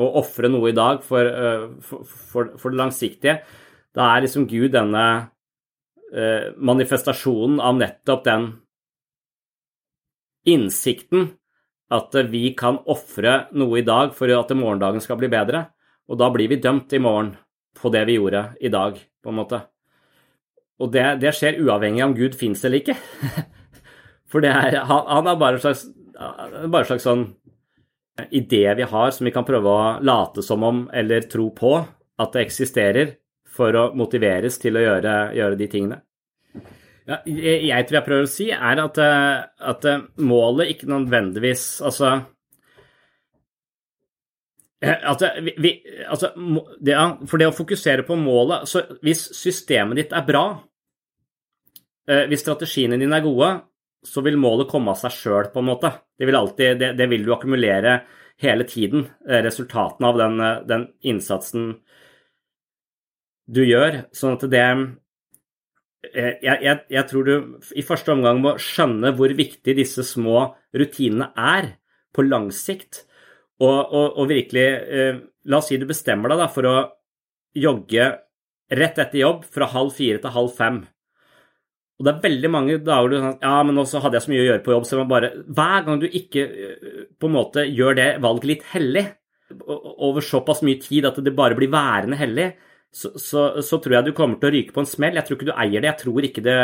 og ofre noe i dag for, eh, for, for, for, det langsiktige, da er liksom Gud denne eh, manifestasjonen av nettopp den innsikten at vi kan ofre noe i dag for at morgendagen skal bli bedre. Og da blir vi dømt i morgen på det vi gjorde i dag, på en måte. Og det, det skjer uavhengig av om Gud fins eller ikke. For er, han, han er bare en slags, bare en slags sånn idé vi har som vi kan prøve å late som om eller tro på at det eksisterer, for å motiveres til å gjøre, gjøre de tingene. Ja, jeg tror jeg prøver å si, er at, at målet ikke nødvendigvis Altså at vi, altså det, For det å fokusere på målet så Hvis systemet ditt er bra, eh, hvis strategiene dine er gode, så vil målet komme av seg sjøl, på en måte. Det vil, alltid, det, det vil, du akkumulere hele tiden, eh, resultatene av den, eh, den, innsatsen du gjør. Sånn at det jeg, jeg, jeg tror du i første omgang må skjønne hvor viktig disse små rutinene er på lang sikt og, og, og virkelig eh, La oss si du bestemmer deg da, for å jogge rett etter jobb fra halv fire til halv fem. Og det er veldig mange dager du sånn Ja, men nå hadde jeg så mye å gjøre på jobb, så man bare Hver gang du ikke eh, på en måte gjør det valget litt hellig, over såpass mye tid at det bare blir værende hellig, så, så, så, tror jeg du kommer til å ryke på en smell. Jeg tror ikke du eier det. Jeg tror ikke det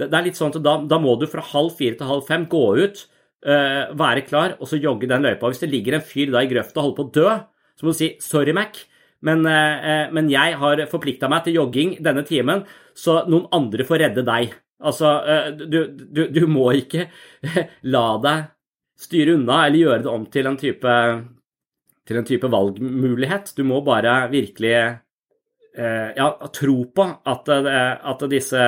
Det, er litt sånn at da, da må du fra halv fire til halv fem gå ut uh, være klar og så jogge den løypa. Hvis det ligger en fyr da i grøfta og holder på å dø, så må du si 'sorry, Mac', men, uh, men jeg har forplikta meg til jogging denne timen, så noen andre får redde deg. Altså, uh, du, du, du, må ikke la deg styre unna eller gjøre det om til en type, til en type valgmulighet. Du må bare virkelig ja, tro på at, at disse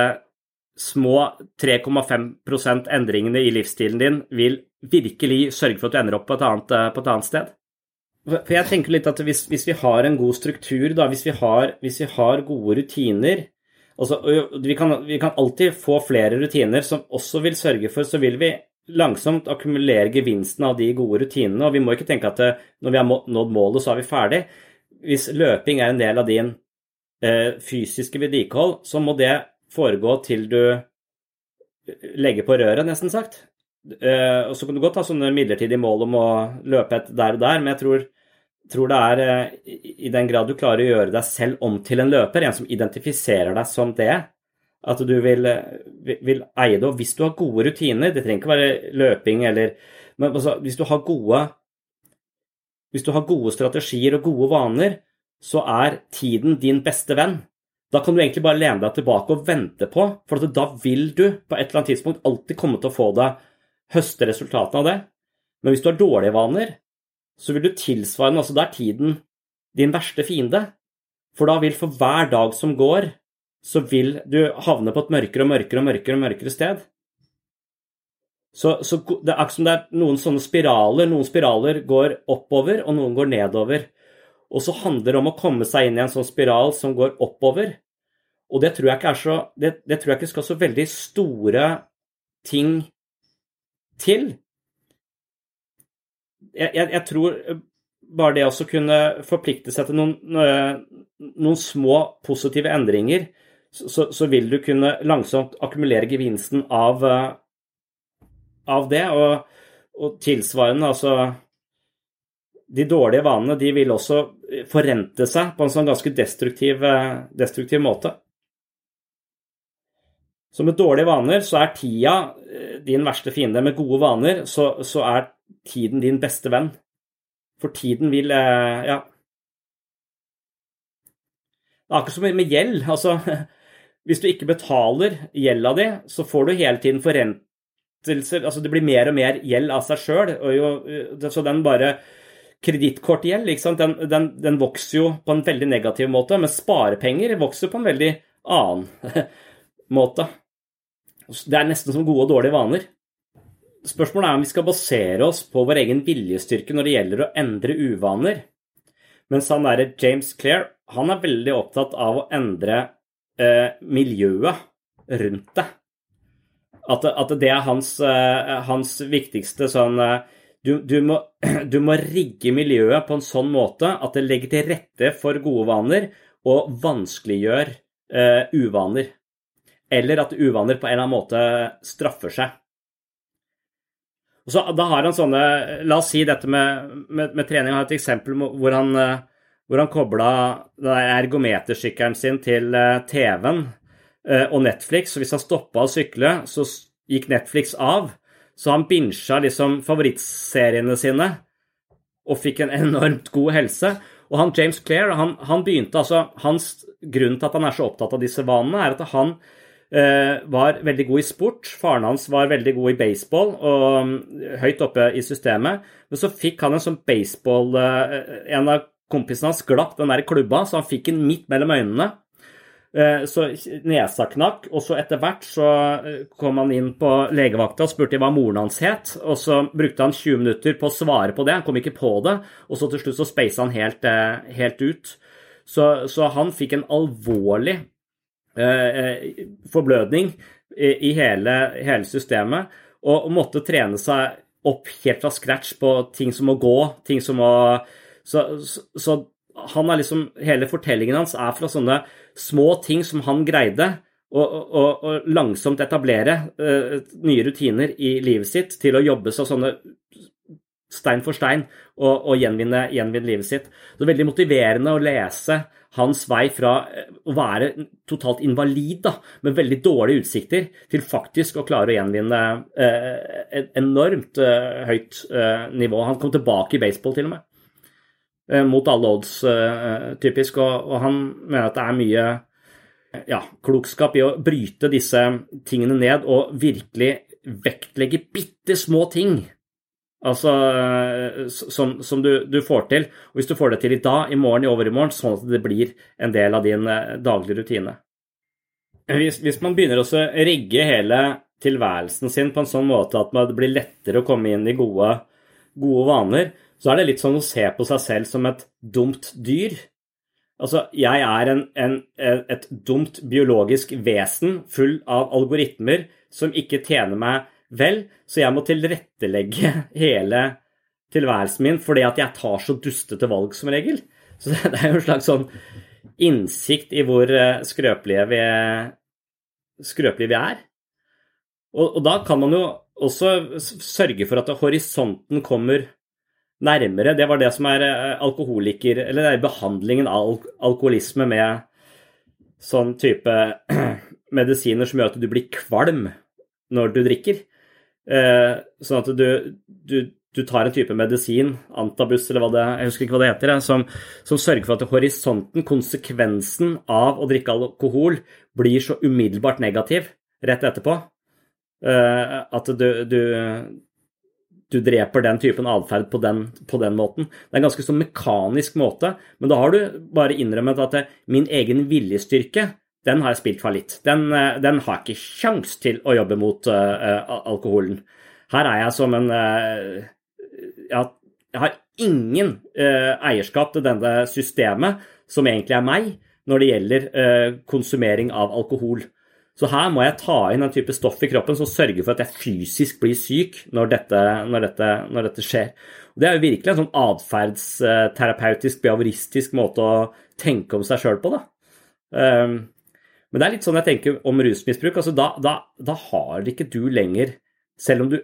små 3,5% endringene i livsstilen din vil virkelig sørge for at du ender opp på et annet, eh, på et annet sted. For jeg tenker litt at hvis, hvis, vi har en god struktur, da, hvis vi har, hvis vi har gode rutiner altså, vi, kan, vi kan alltid få flere rutiner som også vil sørge for Så vil vi langsomt akkumulere gevinsten av de gode rutinene. Og vi må ikke tenke at eh, når vi har nådd målet, så er vi ferdig. Hvis løping er en del av din eh, fysiske vedlikehold, så må det foregå til du legger på røret, nesten sagt. Eh, og Så kan du godt ha sånne midlertidige mål om å løpe et der og der, men jeg tror, tror det er uh, i den grad du klarer å gjøre deg selv om til en løper, en som identifiserer deg som det, at du vil, vil, vil eie det. Og hvis du har gode rutiner, det trenger ikke være løping eller Men altså, hvis du gode hvis du har gode strategier og gode vaner, så er tiden din beste venn. Da kan du egentlig bare lene deg tilbake og vente på, for da vil du på et eller annet tidspunkt alltid komme til å få deg høste resultatene av det. Men hvis du har dårlige vaner, så vil du tilsvarende altså der er tiden din verste fiende. For da vil for hver dag som går, så vil du havne på et mørkere og mørkere og mørkere, og mørkere sted. Så, så det er akkurat som det er noen sånne spiraler. Noen spiraler går oppover, og noen går nedover. Og så handler det om å komme seg inn i en sånn spiral som går oppover. Og det tror jeg ikke så det, det tror jeg ikke skal så veldig store ting til. Jeg, jeg, tror bare det å kunne forplikte seg til noen, noen små positive endringer, så, så, vil du kunne langsomt akkumulere gevinsten av, av det. Og, og tilsvarende, altså De dårlige vanene de vil også forrente seg på en sånn ganske destruktiv, destruktiv måte. Så med dårlige vaner så er tida eh, din verste fiende. Med gode vaner så, så er tiden din beste venn. For tiden vil eh, Ja. Det er akkurat som med gjeld. Altså, hvis du ikke betaler gjelda di, så får du hele tiden forrentelser Altså, det blir mer og mer gjeld av seg sjøl. Eh, så den bare Kredittkortgjeld, den, den, den, vokser jo på en veldig negativ måte, men sparepenger vokser på en veldig annen måte. Det er nesten som gode og dårlige vaner. Spørsmålet er om vi skal basere oss på vår egen viljestyrke når det gjelder å endre uvaner. Mens han derre James Clair, han er veldig opptatt av å endre eh, miljøet rundt det. At, at det er hans, eh, hans viktigste sånn eh, du, du, må, du, må, rigge miljøet på en sånn måte at det legger til rette for gode vaner og vanskeliggjør eh, uvaner eller at uvaner på en eller annen måte straffer seg. Og så, da har han sånne La oss si dette med, med, med trening. Han har et eksempel hvor han, eh, hvor han kobla ergometersykkelen sin til eh, TV-en eh, og Netflix. Så hvis han stoppa å sykle, så gikk Netflix av. Så han binsja liksom favorittseriene sine og fikk en enormt god helse. Og han James Clair, han, han begynte altså Hans grunn til at han er så opptatt av disse vanene, er at han var veldig god i sport. Faren hans var veldig god i baseball og mm, høyt oppe i systemet. Men så fikk han en sånn baseball eh, En av kompisene hans glapp den der klubba, så han fikk den midt mellom øynene. Eh, så nesa knakk, og så etter hvert så kom han inn på legevakta og spurte hva moren hans het. Og så brukte han 20 minutter på å svare på det, han kom ikke på det. Og så til slutt så speisa han helt, helt ut. Så, så han fikk en alvorlig Eh, eh, forblødning i hele, hele systemet, og måtte trene seg opp helt fra scratch på ting som må gå, ting som må Så, så han er liksom Hele fortellingen hans er fra sånne små ting som han greide å langsomt etablere uh, nye rutiner i livet sitt til å jobbe seg sånne stein for stein og, og gjenvinne, gjenvinne, livet sitt. Er veldig motiverende å lese hans vei fra eh, å være totalt invalid da, med veldig dårlige utsikter, til faktisk å klare å gjenvinne eh, et enormt eh, høyt eh, nivå. Han kom tilbake i baseball, til og med. Eh, mot alle odds, eh, typisk. Og, og, han mener at det er mye ja, klokskap i å bryte disse tingene ned og virkelig vektlegge bitte små ting Altså, som, som du, du, får til. Og hvis du får det til i dag, i morgen, i overmorgen, sånn at det blir en del av din eh, daglige rutine. Hvis, hvis man begynner å rigge hele tilværelsen sin på en sånn måte at det blir lettere å komme inn i gode, gode vaner, så er det litt sånn å se på seg selv som et dumt dyr. Altså, jeg er en, en, et dumt biologisk vesen full av algoritmer som ikke tjener meg Vel, så jeg må tilrettelegge hele tilværelsen min fordi at jeg tar så dustete valg som regel. Så det er jo en slags sånn innsikt i hvor eh, skrøpelige vi, skrøpelige vi er. Og, og, da kan man jo også sørge for at horisonten kommer nærmere. Det var det som er eh, alkoholiker Eller det er behandlingen av alkoholisme med sånn type medisiner som gjør at du blir kvalm når du drikker. Eh, sånn at du, du, du, tar en type medisin, antabus eller hva det jeg husker ikke hva det heter, som, som, sørger for at horisonten, konsekvensen av å drikke alkohol, blir så umiddelbart negativ rett etterpå. Eh, at du, du, du dreper den typen atferd på, på, den måten. Det er en ganske sånn mekanisk måte, men da har du bare innrømmet at min egen viljestyrke den har jeg spilt fallitt. Den, eh, den har jeg ikke kjangs til å jobbe mot uh, alkoholen. Her er jeg som en uh, Jeg har ingen uh, eierskap til denne systemet, som egentlig er meg, når det gjelder konsumering av alkohol. Så her må jeg ta inn en type stoff i kroppen som sørger for at jeg fysisk blir syk når dette, når dette, når dette skjer. Og det er jo virkelig en sånn atferdsterapeutisk, behavioristisk måte å tenke om seg sjøl på, da. Um, men det er litt sånn jeg tenker om rusmisbruk. altså Da, da, da har ikke du lenger, selv om du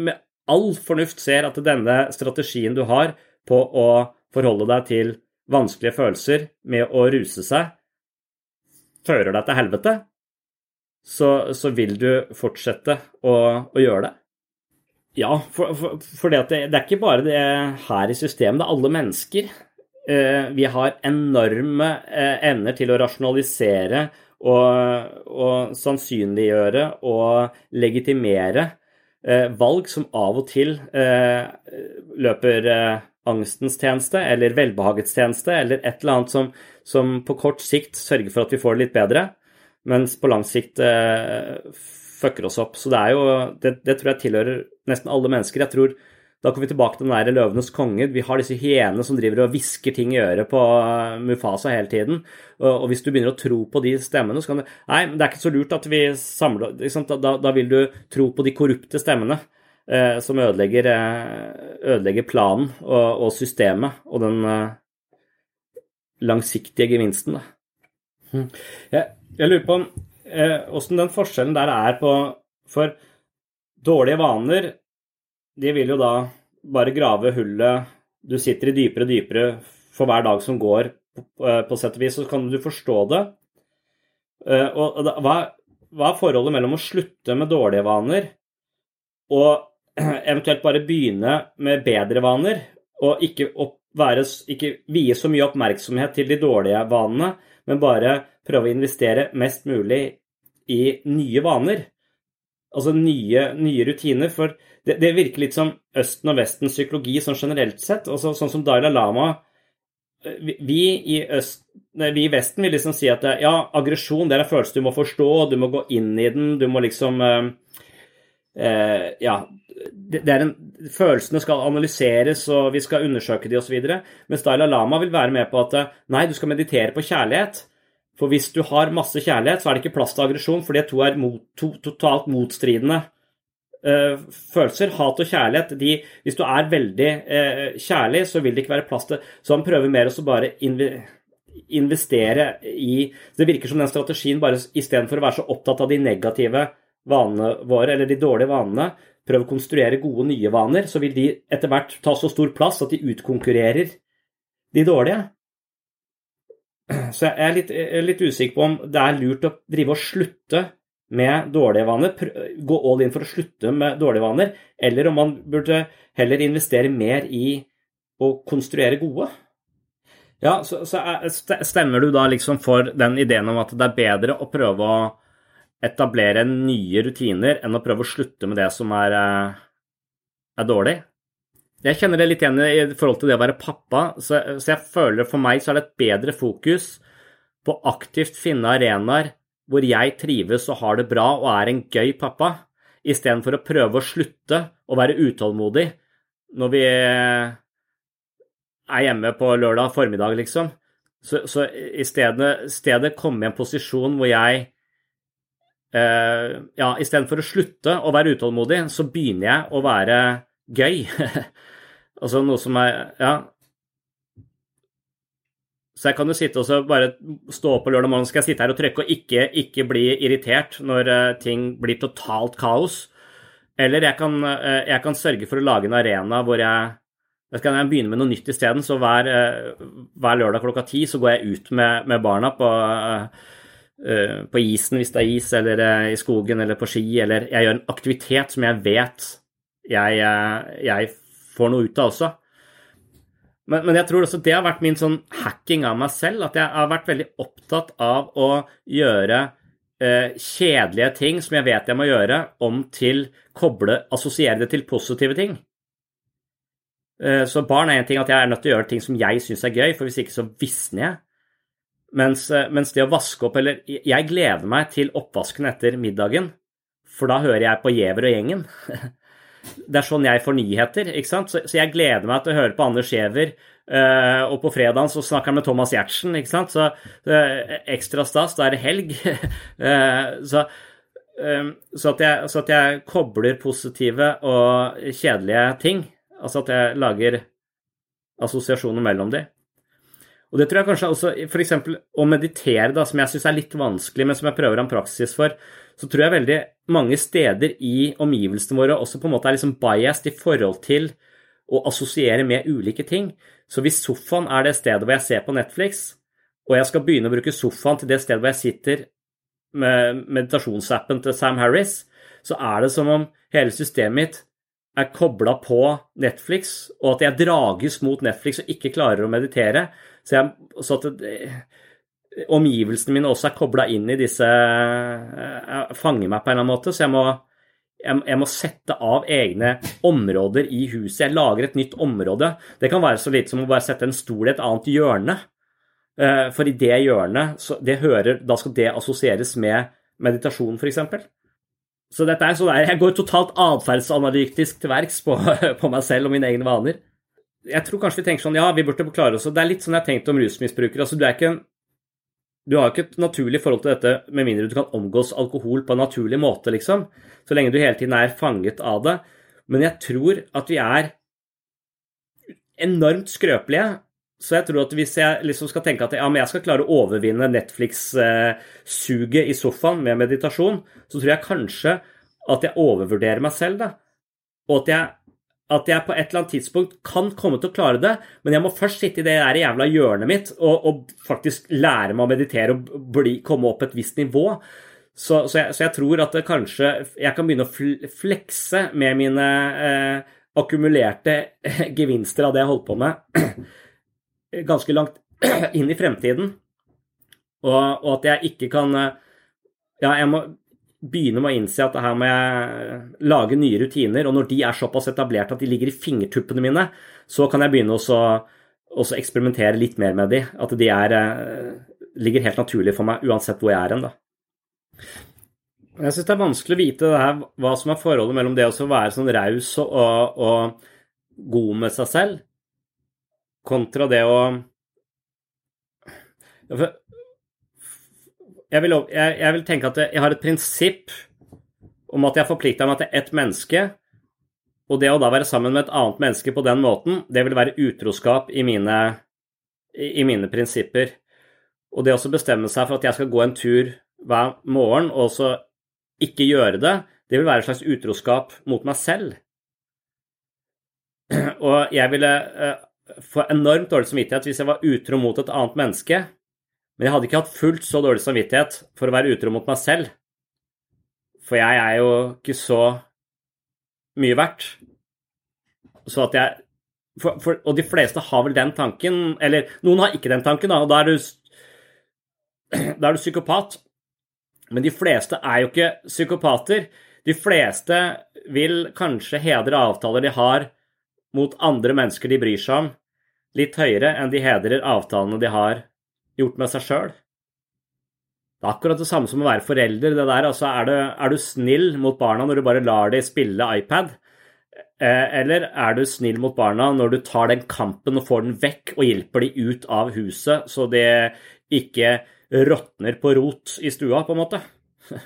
med all fornuft ser at denne strategien du har på å forholde deg til vanskelige følelser med å ruse seg, fører deg til helvete, så, så vil du fortsette å, å gjøre det. Ja, for, for, for det, det, er ikke bare det her i systemet, det er alle mennesker. Eh, vi har enorme eh, evner til å rasjonalisere og, og sannsynliggjøre og legitimere eh, valg som av og til løper angstens tjeneste eller velbehagets tjeneste eller et eller annet som, som, på kort sikt sørger for at vi får det litt bedre, mens på lang sikt fucker oss opp. Så det er jo det, det, tror jeg tilhører nesten alle mennesker. Jeg tror da kommer vi tilbake til den der løvenes konge. Vi har disse hyenene som driver og hvisker ting i øret på eh, Mufasa hele tiden. Og, hvis du begynner å tro på de stemmene, så kan du Nei, det er ikke så lurt at vi samler da, da vil du tro på de korrupte stemmene. Eh, som ødelegger, eh, ødelegger planen og, og, systemet og den eh, langsiktige gevinsten. Da. Jeg, jeg, lurer på åssen den forskjellen der er på For dårlige vaner, de vil jo da bare grave hullet Du sitter i dypere og dypere for hver dag som går, på, på sett og vis, så kan du forstå det. Og hva, er forholdet mellom å slutte med dårlige vaner og eventuelt bare begynne med bedre vaner, og ikke, være, ikke vie så mye oppmerksomhet til de dårlige vanene, men bare prøve å investere mest mulig i nye vaner. Altså nye, nye rutiner. For det, det, virker litt som Østen og Vestens psykologi sånn generelt sett. Også, sånn som Dalai Lama vi i, øst, vi i Vesten vil liksom si at ja, aggresjon det er en følelse du må forstå, du må gå inn i den, du må liksom eh, eh Ja, det er en, følelsene skal analyseres, og vi skal undersøke de osv. Mens Dalai Lama vil være med på at nei, du skal meditere på kjærlighet. For hvis du har masse kjærlighet, så er det ikke plass til aggresjon, for det to er mot, to, totalt motstridende uh, følelser. Hat og kjærlighet de, Hvis du er veldig uh, kjærlig, så vil det ikke være plass til Så han prøver mer å bare investere i Det virker som den strategien bare istedenfor å være så opptatt av de negative vanene våre, eller de dårlige vanene, prøve å konstruere gode, nye vaner, så vil de etter hvert ta så stor plass at de utkonkurrerer de dårlige. Så jeg er litt, jeg er litt usikker på om det er lurt å drive og slutte med dårlige vaner, gå all in for å slutte med dårlige vaner, eller om man burde heller investere mer i å konstruere gode. Ja, så, så stemmer du da liksom for den ideen om at det er bedre å prøve å etablere nye rutiner enn å prøve å slutte med det som er, eh, er dårlig. Jeg kjenner det litt igjen i forhold til det å være pappa, så, så jeg føler for meg så er det et bedre fokus på aktivt finne arenaer hvor jeg trives og har det bra og er en gøy pappa, istedenfor å prøve å slutte å være utålmodig når vi er hjemme på lørdag formiddag, liksom. Så, så i stedet, stedet komme i en posisjon hvor jeg uh, ja, istedenfor å slutte å være utålmodig, så begynner jeg å være gøy. altså noe som er Ja. Så jeg kan jo sitte og bare stå opp på lørdag morgen, skal jeg sitte her og trykke og ikke, ikke bli irritert når uh, ting blir totalt kaos. Eller jeg kan, uh, jeg kan, sørge for å lage en arena hvor jeg jeg skal begynne med noe nytt isteden. Så hver, hver, lørdag klokka ti så går jeg ut med, med barna på Eh, på isen hvis det er is, eller eh, i skogen eller på ski, eller jeg gjør en aktivitet som jeg vet jeg, eh, jeg får noe ut av også. Men, men, jeg tror også det har vært min sånn hacking av meg selv, at jeg har vært veldig opptatt av å gjøre eh, kjedelige ting som jeg vet jeg må gjøre, om til koble, assosiere det til positive ting. Eh, så barn er en ting at jeg er nødt til å gjøre ting som jeg syns er gøy, for hvis ikke så visner jeg. Mens, eh, mens, det å vaske opp Eller jeg gleder meg til oppvasken etter middagen, for da hører jeg på Gjever og gjengen. det er sånn jeg får nyheter. ikke sant? Så, så jeg gleder meg til å høre på Anders Giæver. Uh, og på fredagen så snakker han med Thomas Giertsen, ikke sant. Så uh, ekstra stas, da er det helg. uh, så, så, at jeg, så at jeg kobler positive og kjedelige ting. Altså at jeg lager assosiasjoner mellom de. Og det tror jeg kanskje også f.eks. å meditere, da, som jeg syns er litt vanskelig, men som jeg prøver en praksis for, så tror jeg veldig mange steder i omgivelsene våre også på en måte er liksom biased i forhold til å assosiere med ulike ting. Så hvis sofaen er det stedet hvor jeg ser på Netflix, og jeg skal begynne å bruke sofaen til det stedet hvor jeg sitter med meditasjonsappen til Sam Harris, så er det som om hele systemet mitt er kobla på Netflix, og at jeg drages mot Netflix og ikke klarer å meditere. Så, jeg, så det, omgivelsene mine også er kobla inn i disse eh, Fanger meg på en eller annen måte. Så jeg må, jeg, jeg må sette av egne områder i huset. Jeg lager et nytt område. Det kan være så lite som å bare sette en stol i et annet hjørne. Eh, For i det hjørnet, det hører, da skal det assosieres med meditasjon, f.eks. Så dette er sånn jeg går totalt atferdsanalytisk til verks på, på meg selv og mine egne vaner. Jeg tror kanskje vi tenker sånn, ja, vi burde klare oss. Det er litt sånn jeg har tenkt om rusmisbrukere. altså Du er ikke en du har ikke et naturlig forhold til dette med mindre du kan omgås alkohol på en naturlig måte, liksom. Så lenge du hele tiden er fanget av det. Men jeg tror at vi er enormt skrøpelige. Så jeg tror at hvis jeg liksom skal tenke at ja, jeg skal klare å overvinne Netflix-suget i sofaen med meditasjon, så tror jeg kanskje at jeg overvurderer meg selv, da. Og at jeg, at jeg på et eller annet tidspunkt kan komme til å klare det, men jeg må først sitte i det der jævla hjørnet mitt og, og faktisk lære meg å meditere og bli, komme opp et visst nivå. Så, så, jeg, så, jeg, tror at kanskje jeg kan begynne å flekse med mine eh, akkumulerte gevinster av det jeg holdt på med ganske langt inn i fremtiden. Og, og, at jeg ikke kan Ja, jeg må begynne med å innse at her må jeg lage nye rutiner. Og når de er såpass etablert at de ligger i fingertuppene mine, så kan jeg begynne å eksperimentere litt mer med de. At de er, ligger helt naturlig for meg uansett hvor jeg er hen. Jeg syns det er vanskelig å vite her, hva som er forholdet mellom det å være sånn raus og, og, og god med seg selv, kontra det å jeg vil, jeg, jeg vil, tenke at jeg har et prinsipp om at jeg forplikter meg til ett menneske, og det å da være sammen med et annet menneske på den måten, det vil være utroskap i mine, i mine prinsipper. Og det å bestemme seg for at jeg skal gå en tur hver morgen, og så ikke gjøre det, det vil være et slags utroskap mot meg selv. Og jeg ville få enormt dårlig samvittighet hvis jeg var utro mot et annet menneske, men jeg hadde ikke hatt fullt så dårlig samvittighet for å være utro mot meg selv. For jeg er jo ikke så mye verdt. Så at jeg for, for, Og de fleste har vel den tanken, eller noen har ikke den tanken, da, og da er du, da er du psykopat. Men de fleste er jo ikke psykopater. De fleste vil kanskje hedre avtaler de har mot andre mennesker de bryr seg om, litt høyere enn de hedrer avtalene de har gjort med seg sjøl. Det er akkurat det samme som å være forelder. det der, altså er, du, er du snill mot barna når du bare lar dem spille iPad? Eh, eller er du snill mot barna når du tar den kampen og får den vekk og hjelper de ut av huset, så det ikke råtner på rot i stua, på en måte?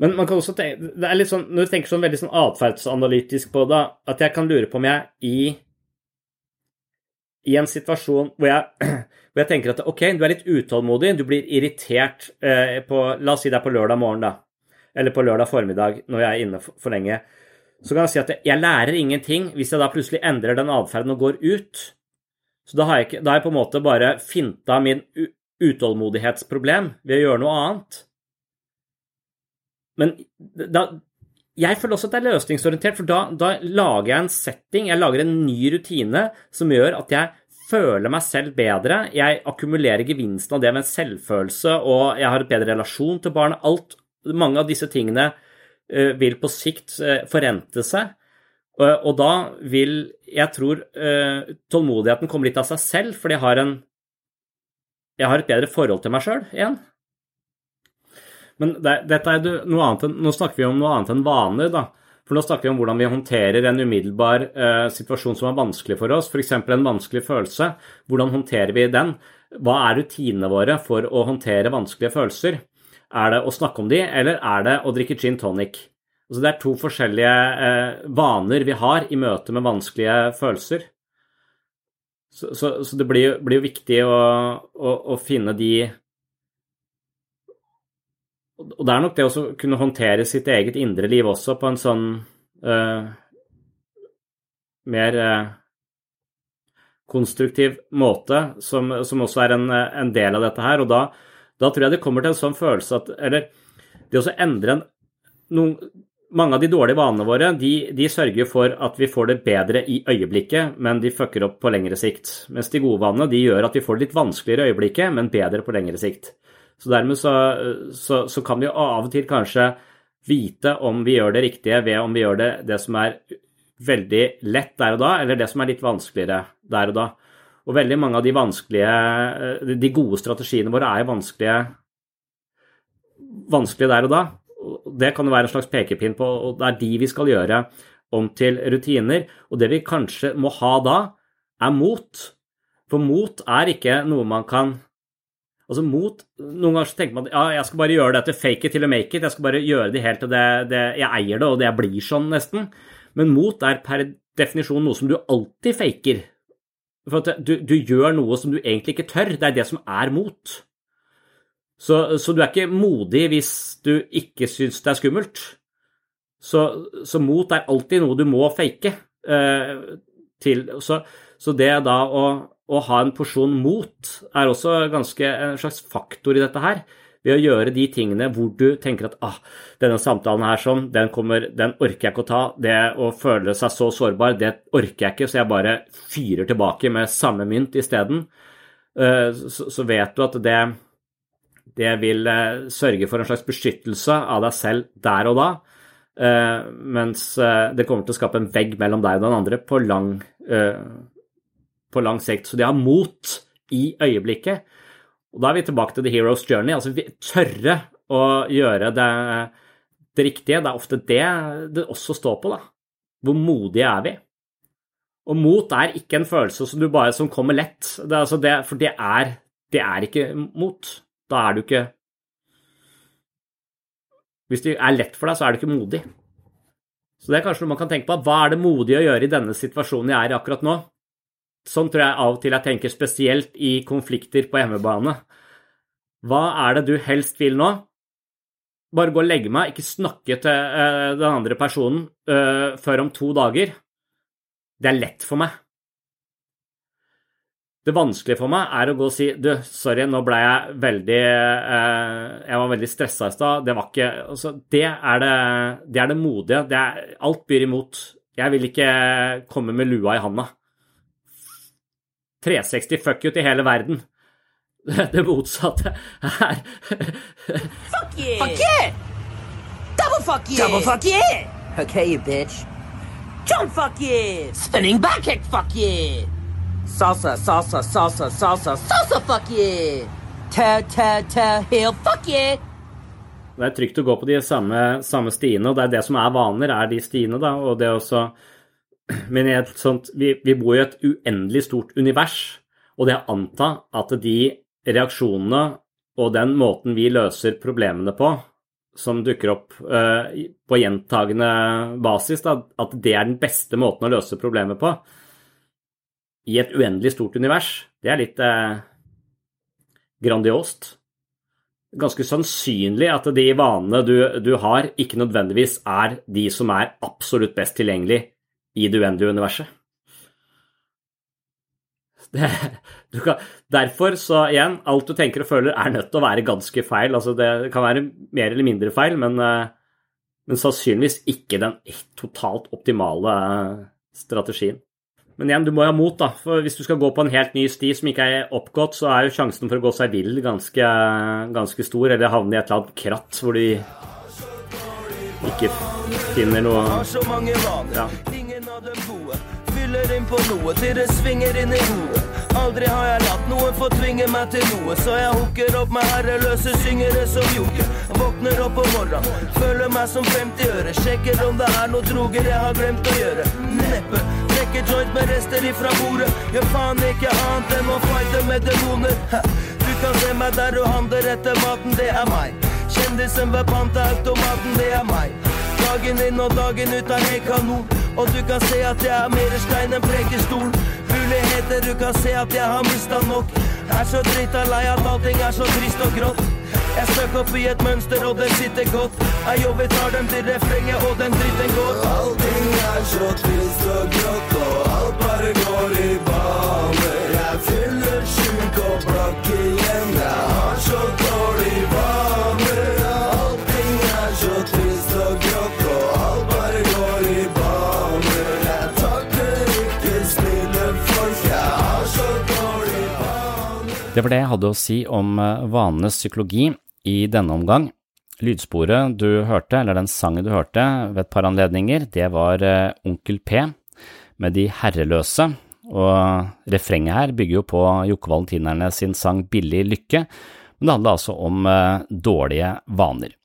Men man kan også tenke, det er litt sånn, når du tenker sånn veldig sånn atferdsanalytisk på det, at jeg kan lure på om jeg i i en situasjon hvor jeg, hvor jeg, tenker at ok, du er litt utålmodig, du blir irritert eh, på La oss si det er på lørdag morgen, da. Eller på lørdag formiddag når jeg er inne for, for lenge. Så kan jeg si at jeg lærer ingenting hvis jeg da plutselig endrer den atferden og går ut. Så da har jeg, da har jeg på en måte bare finta min utålmodighetsproblem ved å gjøre noe annet. Men da, jeg føler også at det er løsningsorientert, for da, da, lager jeg en setting, jeg lager en ny rutine som gjør at jeg føler meg selv bedre. Jeg akkumulerer gevinsten av det med en selvfølelse, og jeg har et bedre relasjon til barnet. Alt, mange av disse tingene uh, vil på sikt uh, forrente seg. Uh, og da vil Jeg tror tålmodigheten komme litt av seg selv, fordi jeg har en Jeg har et bedre forhold til meg sjøl igjen. Men det, dette er noe annet enn, nå snakker vi om noe annet enn vaner, da. For nå snakker vi om hvordan vi håndterer en umiddelbar eh, situasjon som er vanskelig for oss, f.eks. en vanskelig følelse. Hvordan håndterer vi den? Hva er rutinene våre for å håndtere vanskelige følelser? Er det å snakke om de, eller er det å drikke gin tonic? Altså, det er to forskjellige eh, vaner vi har i møte med vanskelige følelser. Så, så, så det blir, jo viktig å, å, å, finne de Og det er nok det å kunne håndtere sitt eget indre liv også på en sånn uh, mer uh, konstruktiv måte, som, som også er en, en, del av dette her. Og da, da, tror jeg det kommer til en sånn følelse at Eller det å endre en noen, mange av de dårlige vanene våre de, de, sørger for at vi får det bedre i øyeblikket, men de fucker opp på lengre sikt. Mens de gode vanene de gjør at vi får det litt vanskeligere i øyeblikket, men bedre på lengre sikt. Så dermed så, så, så, kan vi av og til kanskje vite om vi gjør det riktige ved om vi gjør det, det som er veldig lett der og da, eller det som er litt vanskeligere der og da. Og veldig mange av de vanskelige De gode strategiene våre er vanskelige, vanskelige der og da. Det kan jo være en slags pekepinn på, og det er de vi skal gjøre om til rutiner. Og det vi kanskje må ha da, er mot. For mot er ikke noe man kan Altså mot Noen ganger så tenker man at ja, jeg skal bare gjøre det til fake it til å make it. Jeg skal bare gjøre det helt til det, det, jeg eier det, og det blir sånn, nesten. Men mot er per definisjon noe som du alltid faker. For at du, du gjør noe som du egentlig ikke tør. Det er det som er mot. Så, så, du er ikke modig hvis du ikke syns det er skummelt. Så, så, mot er alltid noe du må fake. Eh, til, så, så, det da å, å, ha en porsjon mot er også ganske en slags faktor i dette her. Ved å gjøre de tingene hvor du tenker at ah, denne samtalen her sånn, den, kommer, den orker jeg ikke å ta. Det å føle seg så sårbar, det orker jeg ikke, så jeg bare fyrer tilbake med samme mynt isteden. Eh, så, vet du at det det vil eh, sørge for en slags beskyttelse av deg selv der og da, eh, mens det kommer til å skape en vegg mellom deg og den andre på lang, på lang sikt. Så de har mot i øyeblikket. Og da er vi tilbake til the hero's journey. Altså vi tørre å gjøre det, det riktige. Det er ofte det det også står på, da. Hvor modige er vi? Og mot er ikke en følelse som, bare, som kommer lett. Det, altså det, for det er, det er ikke mot. Da er du ikke Hvis det er lett for deg, så er du ikke modig. Så det er kanskje noe man kan tenke på. Hva er det modig å gjøre i denne situasjonen jeg er i akkurat nå? Sånn tror jeg av og til jeg tenker spesielt i konflikter på hjemmebane. Hva er det du helst vil nå? Bare gå og legge meg, ikke snakke til uh, den andre personen uh, før om to dager. Det er lett for meg. Det vanskelige for meg er å gå og si du, sorry, nå ble jeg veldig uh, Jeg var veldig stressa i stad. Det var ikke altså, det, er det, det, er det modige. Det er, alt byr imot. Jeg vil ikke komme med lua i handa. 360 fuck you til hele verden. Det motsatte er Fuck yeah! Fuck yeah! Double fuck yeah! Double fuck yeah! Okay, you bitch. Jump fuck yeah! Spinning back kick fuck yeah! Salsa, salsa, salsa, salsa, salsa, fuck yeah! Ta, ta, ta, heel fuck yeah! Det er trygt å gå på de samme, samme stiene, og det er det som er vaner, er de stiene, da. Og det også Men sånt vi, vi bor i et uendelig stort univers, og det å anta at de reaksjonene og den måten vi løser problemene på, som dukker opp uh, på gjentagende basis, da, at det er den beste måten å løse problemet på, i et uendelig stort univers, det er litt eh, grandiost. Ganske sannsynlig at de vanene du, du, har, ikke nødvendigvis er de som er absolutt best tilgjengelig i det uendelige universet. Det, kan, derfor, så igjen, alt du tenker og føler er nødt til å være ganske feil. Altså det kan være mer eller mindre feil, men, eh, men sannsynligvis ikke den totalt optimale eh, strategien. Men igjen, du må ha mot, da. For hvis du skal gå på en helt ny sti som ikke er oppgått, så er jo sjansen for å gå seg vill ganske, ganske stor, eller havne i et eller annet kratt hvor du ikke finner noe ja. Fyller inn på noe til det svinger inn i hodet. Aldri har jeg latt noen få tvinge meg til noe, så jeg hooker opp med herreløse syngere som joker. Våkner opp om morgenen, føler meg som 50 øre. Sjekker om det er noe droger jeg har glemt å gjøre. Neppe. Trekker joint med rester ifra bordet. Gjør faen ikke annet enn å fighte med demoner. Du kan se meg der du handler etter maten, det er meg. Kjendisen ved panteautomaten, det er meg. Dagen inn og dagen ut er helt kanon. Og du kan se at jeg er mer stein enn prekestol. Muligheter, du kan se at jeg har mista nok. Er så drita lei at allting er så trist og grått. Jeg støkk opp i et mønster, og det sitter godt. Jeg jobber, tar dem til refrenget, og den dritten går. Allting er så trist og grått, og alt bare går i baner. Jeg fyller sjuk og blakk Det var det jeg hadde å si om eh, vanenes psykologi i denne omgang. Lydsporet du hørte, eller den sangen du hørte ved et par anledninger, det var eh, Onkel P med De herreløse, og refrenget her bygger jo på Jokke Valentinerne sin sang Billig lykke, men det handler altså om eh, dårlige vaner.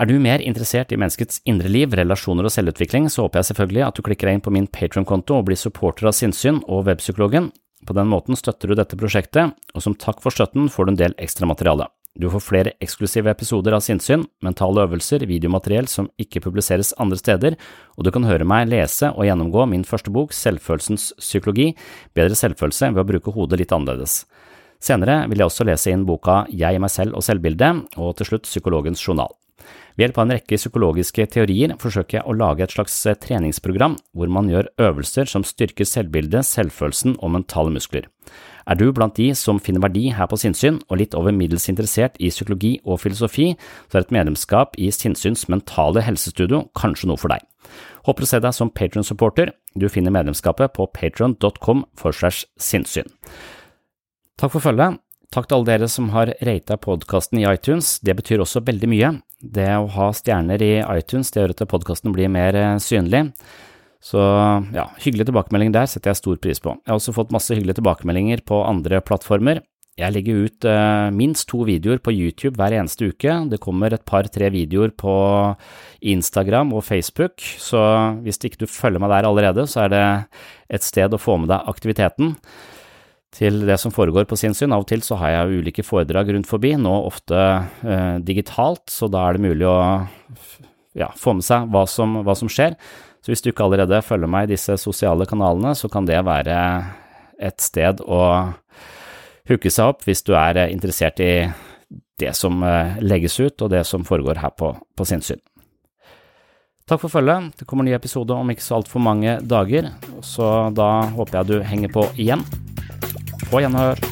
Er du mer interessert i menneskets indre liv, relasjoner og selvutvikling, så håper jeg selvfølgelig at du klikker deg inn på min Patron-konto og blir supporter av Sinnsyn og Webpsykologen. På den måten støtter du dette prosjektet, og som takk for støtten får du en del ekstra materiale. Du får flere eksklusive episoder av Sinnsyn, mentale øvelser, videomateriell som ikke publiseres andre steder, og du kan høre meg lese og gjennomgå min første bok, Selvfølelsens psykologi, bedre selvfølelse ved å bruke hodet litt annerledes. Senere vil jeg også lese inn boka Jeg, meg selv og selvbildet, og til slutt Psykologens journal. Ved hjelp av en rekke psykologiske teorier forsøker jeg å lage et slags eh, treningsprogram hvor man gjør øvelser som styrker selvbildet, selvfølelsen og mentale muskler. Er du blant de som finner verdi her på sinnssyn, og litt over middels interessert i psykologi og filosofi, så er et medlemskap i Sinnsyns mentale helsestudio kanskje noe for deg. Håper å se deg som Patron-supporter. Du finner medlemskapet på patron.com for segs sinnssyn. Takk for følget. Takk til alle dere som har rata podkasten i iTunes, det betyr også veldig mye. Det å ha stjerner i iTunes det gjør at podkasten blir mer eh, synlig. Så ja, hyggelig tilbakemelding der setter jeg stor pris på. Jeg har også fått masse hyggelige tilbakemeldinger på andre plattformer. Jeg legger ut eh, minst to videoer på YouTube hver eneste uke. Det kommer et par–tre videoer på Instagram og Facebook, så hvis ikke du følger meg der allerede, så er det et sted å få med deg aktiviteten til det som foregår på sinnssyn. Av og til så har jeg ulike foredrag rundt forbi, nå ofte eh, digitalt, så da er det mulig å ja, få med seg hva som, hva som, skjer. Så hvis du ikke allerede følger meg i disse sosiale kanalene, så kan det være et sted å hooke seg opp hvis du er interessert i det som eh, legges ut, og det som foregår her på, på sinnssyn. Takk for følget. Det kommer ny episode om ikke så altfor mange dager, så da håper jeg du henger på igjen. På gjenhør.